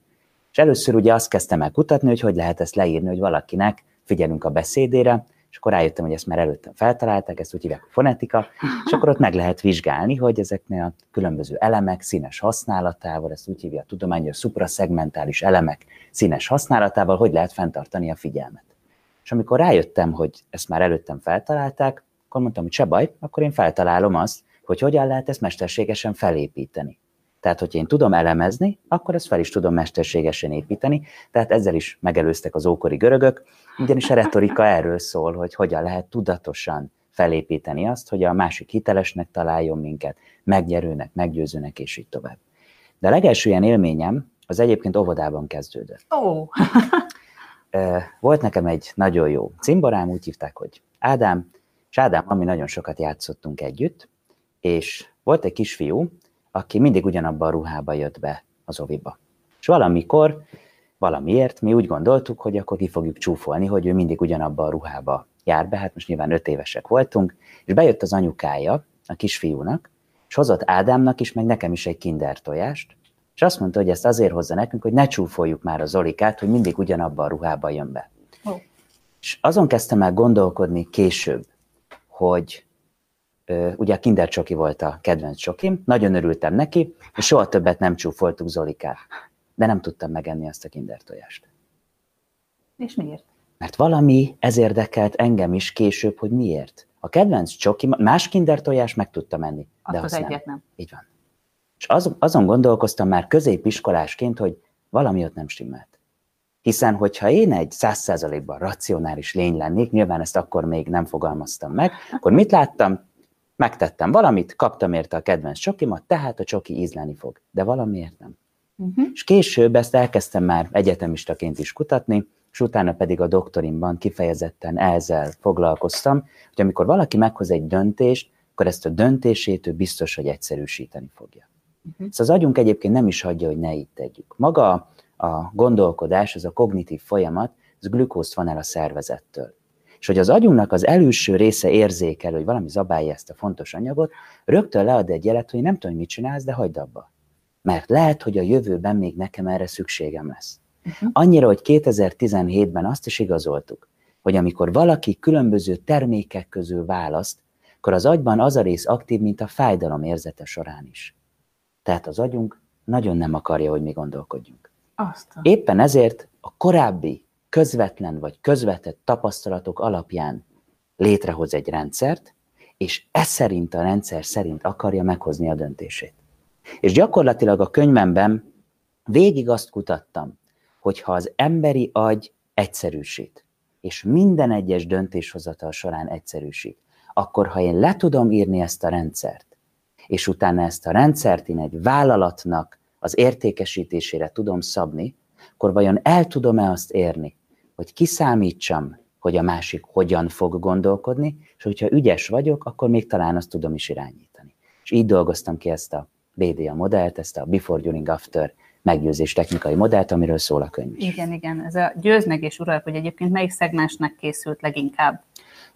És először ugye azt kezdtem el kutatni, hogy hogy lehet ezt leírni, hogy valakinek figyelünk a beszédére, és akkor rájöttem, hogy ezt már előttem feltalálták, ezt úgy hívják a fonetika, és akkor ott meg lehet vizsgálni, hogy ezeknél a különböző elemek színes használatával, ezt úgy hívja a tudomány, hogy a supraszegmentális elemek színes használatával hogy lehet fenntartani a figyelmet. És amikor rájöttem, hogy ezt már előttem feltalálták, akkor mondtam, hogy se baj, akkor én feltalálom azt, hogy hogyan lehet ezt mesterségesen felépíteni. Tehát, hogyha én tudom elemezni, akkor ezt fel is tudom mesterségesen építeni. Tehát ezzel is megelőztek az ókori görögök, ugyanis a retorika erről szól, hogy hogyan lehet tudatosan felépíteni azt, hogy a másik hitelesnek találjon minket, megnyerőnek, meggyőzőnek, és így tovább. De a legelső ilyen élményem az egyébként óvodában kezdődött. Oh. Volt nekem egy nagyon jó cimborám, úgy hívták, hogy Ádám, és Ádám, ami nagyon sokat játszottunk együtt, és volt egy kisfiú, aki mindig ugyanabban a ruhába jött be az oviba. És valamikor, valamiért mi úgy gondoltuk, hogy akkor ki fogjuk csúfolni, hogy ő mindig ugyanabban a ruhába jár be, hát most nyilván öt évesek voltunk, és bejött az anyukája a kisfiúnak, és hozott Ádámnak is, meg nekem is egy kinder tojást, és azt mondta, hogy ezt azért hozza nekünk, hogy ne csúfoljuk már az Zolikát, hogy mindig ugyanabban a ruhába jön be. Oh. És azon kezdtem el gondolkodni később, hogy ugye a Kinder Csoki volt a kedvenc csokim, nagyon örültem neki, és soha többet nem csúfoltuk Zolikát, de nem tudtam megenni azt a Kinder tojást. És miért? Mert valami ez érdekelt engem is később, hogy miért. A kedvenc csoki, más kinder tojás meg tudta menni, Azt de az egyet nem. nem. Így van. És az, azon gondolkoztam már középiskolásként, hogy valami ott nem stimmelt. Hiszen, hogyha én egy száz százalékban racionális lény lennék, nyilván ezt akkor még nem fogalmaztam meg, akkor mit láttam? Megtettem valamit, kaptam érte a kedvenc csokimat, tehát a csoki ízleni fog. De valamiért nem. Uh-huh. És később ezt elkezdtem már egyetemistaként is kutatni, és utána pedig a doktorimban kifejezetten ezzel foglalkoztam, hogy amikor valaki meghoz egy döntést, akkor ezt a döntését ő biztos, hogy egyszerűsíteni fogja. Uh-huh. Szóval az agyunk egyébként nem is hagyja, hogy ne így tegyük. Maga a gondolkodás, ez a kognitív folyamat, ez glükózt van el a szervezettől. És hogy az agyunknak az előső része érzékel, hogy valami zabálja ezt a fontos anyagot, rögtön lead egy jelet, hogy nem tudom, hogy mit csinálsz, de hagyd abba. Mert lehet, hogy a jövőben még nekem erre szükségem lesz. Uh-huh. Annyira, hogy 2017-ben azt is igazoltuk, hogy amikor valaki különböző termékek közül választ, akkor az agyban az a rész aktív, mint a fájdalom érzete során is. Tehát az agyunk nagyon nem akarja, hogy mi gondolkodjunk. Azt a... Éppen ezért a korábbi közvetlen vagy közvetett tapasztalatok alapján létrehoz egy rendszert, és ez szerint a rendszer szerint akarja meghozni a döntését. És gyakorlatilag a könyvemben végig azt kutattam, hogy ha az emberi agy egyszerűsít, és minden egyes döntéshozatal során egyszerűsít, akkor ha én le tudom írni ezt a rendszert, és utána ezt a rendszert én egy vállalatnak az értékesítésére tudom szabni, akkor vajon el tudom-e azt érni, hogy kiszámítsam, hogy a másik hogyan fog gondolkodni, és hogyha ügyes vagyok, akkor még talán azt tudom is irányítani. És így dolgoztam ki ezt a BDA modellt, ezt a Before, During, After meggyőzés technikai modellt, amiről szól a könyv is. Igen, igen. Ez a győz meg és uralk, hogy egyébként melyik szegmensnek készült leginkább?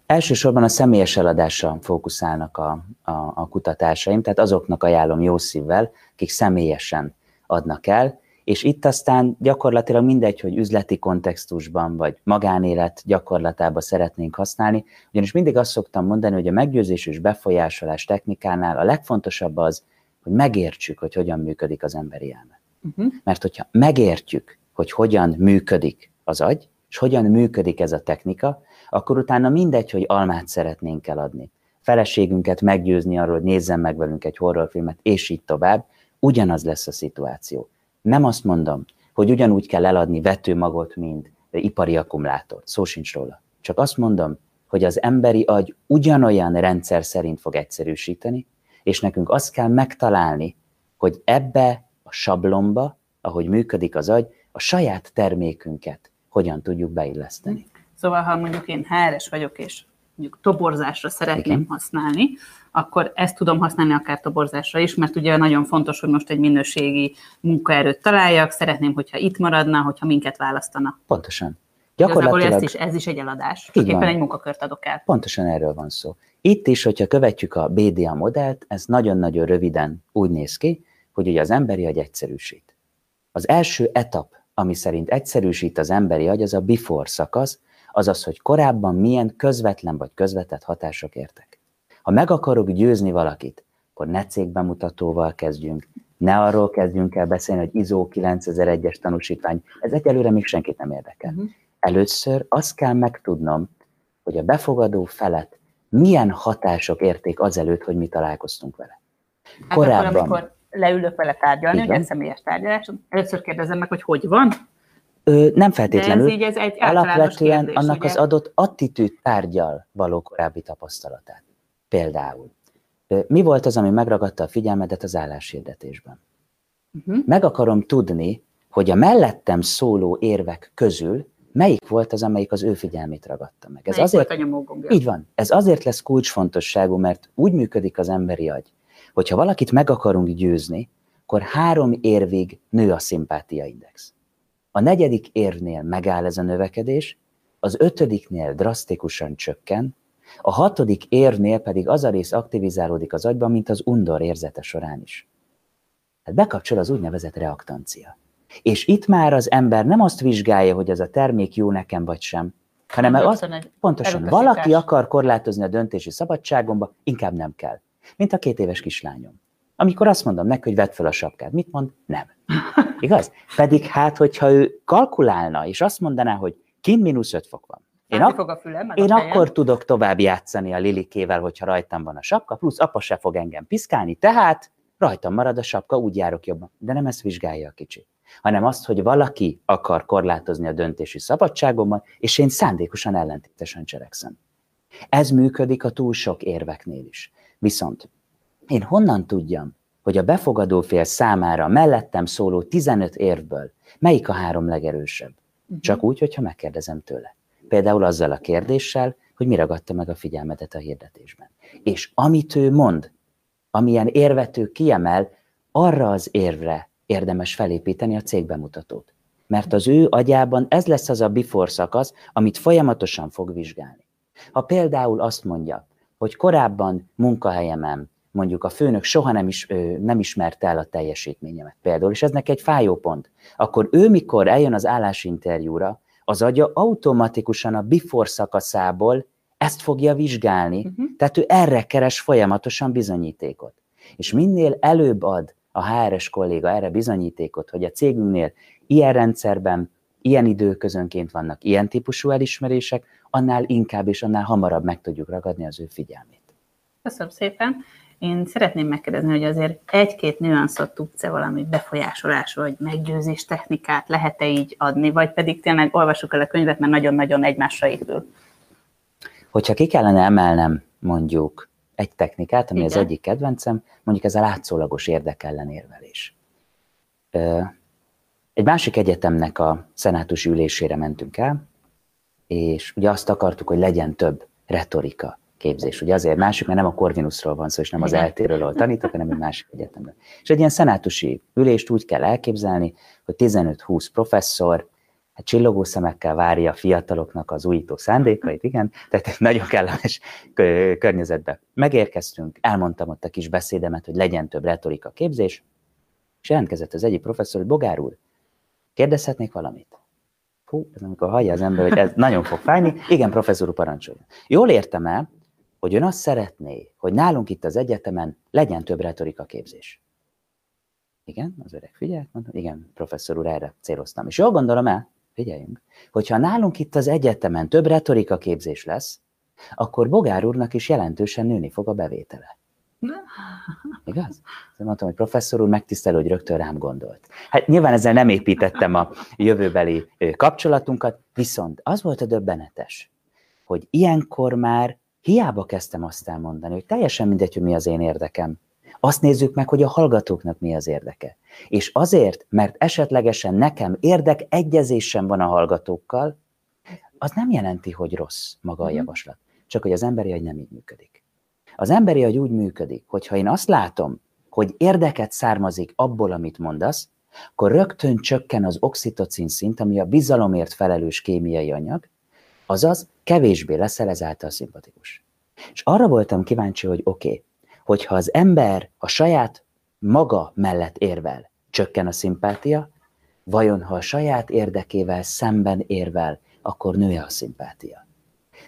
Elsősorban a személyes eladásra fókuszálnak a, a, a kutatásaim, tehát azoknak ajánlom jó szívvel, akik személyesen adnak el, és itt aztán gyakorlatilag mindegy, hogy üzleti kontextusban vagy magánélet gyakorlatában szeretnénk használni, ugyanis mindig azt szoktam mondani, hogy a meggyőzés és befolyásolás technikánál a legfontosabb az, hogy megértsük, hogy hogyan működik az emberi elme. Uh-huh. Mert hogyha megértjük, hogy hogyan működik az agy, és hogyan működik ez a technika, akkor utána mindegy, hogy almát szeretnénk eladni. Feleségünket meggyőzni arról, hogy nézzen meg velünk egy horrorfilmet, és így tovább, ugyanaz lesz a szituáció. Nem azt mondom, hogy ugyanúgy kell eladni vetőmagot, mint ipari akkumulátort. Szó sincs róla. Csak azt mondom, hogy az emberi agy ugyanolyan rendszer szerint fog egyszerűsíteni, és nekünk azt kell megtalálni, hogy ebbe a sablomba, ahogy működik az agy, a saját termékünket hogyan tudjuk beilleszteni. Szóval, ha mondjuk én HR-es vagyok, és mondjuk toborzásra szeretném Igen. Használni, akkor ezt tudom használni akár toborzásra is, mert ugye nagyon fontos, hogy most egy minőségi munkaerőt találjak, szeretném, hogyha itt maradna, hogyha minket választana. Pontosan. Gyakorlatilag ezt is, ez is egy eladás, csak éppen egy munkakört adok el. pontosan erről van szó. Itt is, hogyha követjük a BDA modellt, ez nagyon-nagyon röviden úgy néz ki, hogy ugye az emberi agy egyszerűsít. Az első etap, ami szerint egyszerűsít az emberi agy, az a before szakasz, azaz, hogy korábban milyen közvetlen vagy közvetett hatások értek. Ha meg akarok győzni valakit, akkor ne cégbemutatóval kezdjünk, ne arról kezdjünk el beszélni, hogy ISO 9001-es tanúsítvány, ez egyelőre még senkit nem érdekel. Mhm. Először azt kell megtudnom, hogy a befogadó felet milyen hatások érték azelőtt, hogy mi találkoztunk vele. Hát Korábban. akkor, amikor leülök vele tárgyalni, Így ugye személyes tárgyalás, először kérdezem meg, hogy hogy van, Nem de ez feltétlenül, így ez egy alapvetően kérdés, annak ugye? az adott attitűd tárgyal való korábbi tapasztalatát. Például, mi volt az, ami megragadta a figyelmedet az álláshirdetésben? Uh-huh. Meg akarom tudni, hogy a mellettem szóló érvek közül melyik volt az, amelyik az ő figyelmét ragadta meg. Ez Melyik azért, volt a nyomógombja? így van. Ez azért lesz kulcsfontosságú, mert úgy működik az emberi agy, hogyha valakit meg akarunk győzni, akkor három érvig nő a szimpátiaindex. A negyedik érvnél megáll ez a növekedés, az ötödiknél drasztikusan csökken, a hatodik érvnél pedig az a rész aktivizálódik az agyban, mint az undor érzete során is. Tehát bekapcsol az úgynevezett reaktancia. És itt már az ember nem azt vizsgálja, hogy ez a termék jó nekem vagy sem, hanem az, pontosan valaki akar korlátozni a döntési szabadságomba, inkább nem kell. Mint a két éves kislányom. Amikor azt mondom neki, hogy vedd fel a sapkát, mit mond? Nem. Igaz? Pedig hát, hogyha ő kalkulálna, és azt mondaná, hogy Kint mínusz 5 fok van. Én, ak- fog a fülem, én a akkor tudok tovább játszani a Lilikével, hogyha rajtam van a sapka, plusz apa se fog engem piszkálni, tehát rajtam marad a sapka, úgy járok jobban. De nem ezt vizsgálja a kicsi, hanem azt, hogy valaki akar korlátozni a döntési szabadságomban, és én szándékosan ellentétesen cselekszem. Ez működik a túl sok érveknél is. Viszont én honnan tudjam, hogy a befogadó fél számára mellettem szóló 15 érvből melyik a három legerősebb? Csak úgy, hogyha megkérdezem tőle. Például azzal a kérdéssel, hogy mi ragadta meg a figyelmedet a hirdetésben. És amit ő mond, amilyen érvet ő kiemel, arra az érvre érdemes felépíteni a cégbemutatót. Mert az ő agyában ez lesz az a before szakasz, amit folyamatosan fog vizsgálni. Ha például azt mondja, hogy korábban munkahelyemen mondjuk a főnök soha nem, is, nem ismerte el a teljesítményemet például, és ez neki egy fájó pont, akkor ő mikor eljön az állásinterjúra, az agya automatikusan a before szakaszából ezt fogja vizsgálni, Mhm. tehát ő erre keres folyamatosan bizonyítékot. És minél előbb ad a HRS kolléga erre bizonyítékot, hogy a cégünknél ilyen rendszerben, ilyen időközönként vannak ilyen típusú elismerések, annál inkább és annál hamarabb meg tudjuk ragadni az ő figyelmét. Köszönöm szépen. Én szeretném megkérdezni, hogy azért egy-két nüanszot tudsz-e valami befolyásolás vagy meggyőzés technikát lehet-e így adni, vagy pedig tényleg olvassuk el a könyvet, mert nagyon-nagyon egymásra épül. Hogyha ki kellene emelnem mondjuk egy technikát, ami az Igen. egyik kedvencem, mondjuk ez a látszólagos érdekellenérvelés. Egy másik egyetemnek a szenátus ülésére mentünk el, és ugye azt akartuk, hogy legyen több retorika képzés. Ugye azért másik, mert nem a Corvinusról van szó, és nem az eltéről, ahol tanítok, hanem egy másik egyetemről. És egy ilyen szenátusi ülést úgy kell elképzelni, hogy 15-20 professzor, hát csillogó szemekkel várja a fiataloknak az újító szándékait, igen, tehát egy nagyon kellemes kö- környezetbe megérkeztünk, elmondtam ott a kis beszédemet, hogy legyen több retorika képzés, és jelentkezett az egyik professzor, hogy Bogár úr, kérdezhetnék valamit? Hú, ez amikor hallja az ember, hogy ez nagyon fog fájni. Igen, professzor úr, parancsoljon. Jól értem el, hogy ön azt szeretné, hogy nálunk itt az egyetemen legyen több retorika képzés. Igen, az öreg figyelt, mondom, igen, professzor úr, erre céloztam. És jól gondolom el, figyeljünk, hogyha nálunk itt az egyetemen több retorika képzés lesz, akkor Bogár úrnak is jelentősen nőni fog a bevétele. Igaz? Azt mondtam, hogy professzor úr megtisztelő, hogy rögtön rám gondolt. Hát nyilván ezzel nem építettem a jövőbeli kapcsolatunkat, viszont az volt a döbbenetes, hogy ilyenkor már hiába kezdtem azt elmondani, hogy teljesen mindegy, hogy mi az én érdekem. Azt nézzük meg, hogy a hallgatóknak mi az érdeke. És azért, mert esetlegesen nekem érdek egyezésem van a hallgatókkal, az nem jelenti, hogy rossz maga a Mhm. javaslat. Csak hogy az emberi agy nem így működik. Az emberi agy úgy működik, hogy ha én azt látom, hogy érdeket származik abból, amit mondasz, akkor rögtön csökken az oxitocin szint, ami a bizalomért felelős kémiai anyag, azaz kevésbé leszel ezáltal szimpatikus. És arra voltam kíváncsi, hogy oké, okay, hogyha az ember a saját maga mellett érvel, csökken a szimpátia, vajon ha a saját érdekével szemben érvel, akkor nő a szimpátia.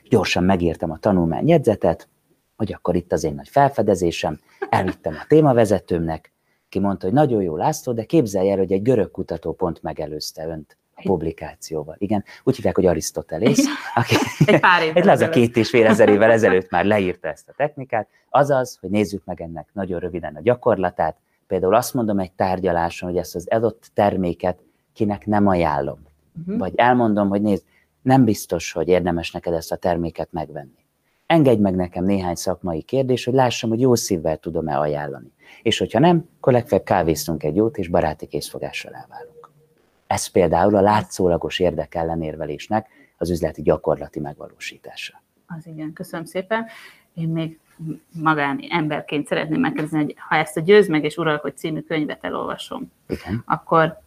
Gyorsan megírtam a tanulmányjegyzetet, hogy akkor itt az én nagy felfedezésem, elvittem a témavezetőmnek, ki mondta, hogy nagyon jó László, de képzelj el, hogy egy görög kutató pont megelőzte önt publikációval. Igen, úgy hívják, hogy Arisztotelész, aki Egy pár egy laza két és fél ezer évvel ezelőtt már leírta ezt a technikát, azaz, hogy nézzük meg ennek nagyon röviden a gyakorlatát. Például azt mondom egy tárgyaláson, hogy ezt az adott terméket kinek nem ajánlom. Mhm. Vagy elmondom, hogy nézd, nem biztos, hogy érdemes neked ezt a terméket megvenni. Engedj meg nekem néhány szakmai kérdés, hogy lássam, hogy jó szívvel tudom-e ajánlani. És hogyha nem, akkor legfeljebb kávéztunk egy jót, és baráti készfogással elválunk. Ez például a látszólagos érdekellenérvelésnek az üzleti gyakorlati megvalósítása. Az igen, köszönöm szépen. Én még magáni emberként szeretném megkérdezni, hogy ha ezt a Győz meg és Uralkodj című könyvet elolvasom, Igen. akkor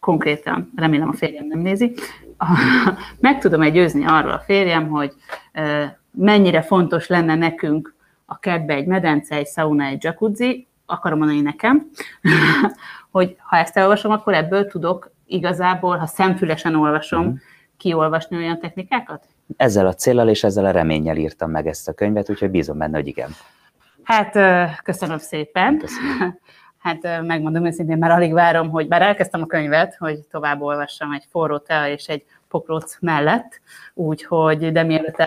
konkrétan, remélem a férjem nem nézi, meg tudom-e győzni arról a férjem, hogy mennyire fontos lenne nekünk a kertbe egy medence, egy sauna, egy jacuzzi, akarom mondani nekem, hogy ha ezt elolvasom, akkor ebből tudok igazából, ha szemfülesen olvasom, Mhm. kiolvasni olyan technikákat? Ezzel a célral és ezzel a reménnyel írtam meg ezt a könyvet, úgyhogy bízom benne, hogy igen. Hát köszönöm szépen. Köszönöm. Hát megmondom őszintén, már alig várom, hogy bár elkezdtem a könyvet, hogy tovább olvassam egy forró tea és egy pokróc mellett, úgyhogy, de mielőtt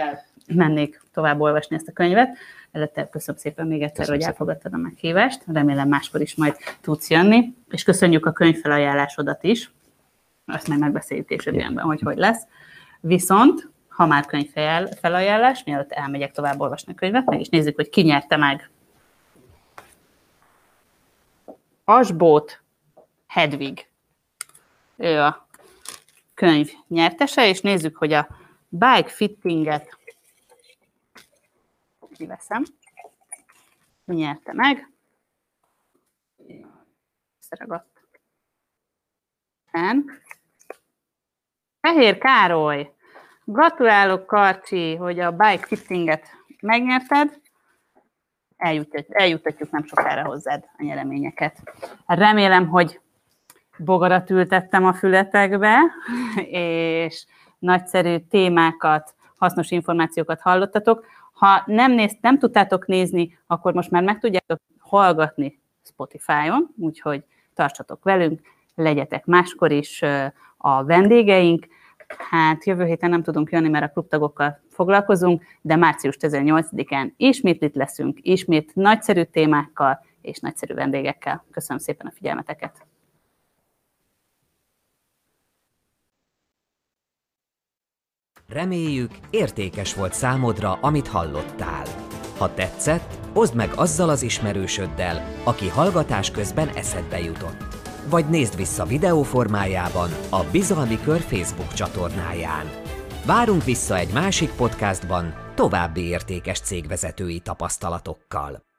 elmennék tovább olvasni ezt a könyvet, előtte köszönöm szépen még egyszer, köszönöm hogy elfogadtad a meghívást, remélem máskor is majd tudsz jönni, és köszönjük a könyvfelajánlásodat is, azt majd megbeszéljük későbbienben, hogy hogy lesz. Viszont, ha már könyvfelajánlás, mielőtt elmegyek tovább olvasni a könyvet, meg is nézzük, hogy ki nyerte meg Asbót Hedvig. Ő a könyv nyertese, és nézzük, hogy a bike fittinget kiveszem. Nyerte meg. Szeragadt. Fehér Károly, gratulálok Karcsi, hogy a bike fittinget megnyerted eljutatjuk, eljutatjuk nem sokára hozzád a nyereményeket. Remélem, hogy bogarat ültettem a fületekbe, és nagyszerű témákat, hasznos információkat hallottatok. Ha nem, néz, nem tudtátok nézni, akkor most már meg tudjátok hallgatni Spotify-on, úgyhogy tartsatok velünk, legyetek máskor is a vendégeink. Hát jövő héten nem tudunk jönni, mert a klubtagokkal foglalkozunk, de március 18-án ismét itt leszünk, ismét nagyszerű témákkal és nagyszerű vendégekkel. Köszönöm szépen a figyelmeteket! Reméljük, értékes volt számodra, amit hallottál. Ha tetszett, oszd meg azzal az ismerősöddel, aki hallgatás közben eszedbe jutott vagy nézd vissza videó formájában a Bizalmi Kör Facebook csatornáján. Várunk vissza egy másik podcastban további értékes cégvezetői tapasztalatokkal.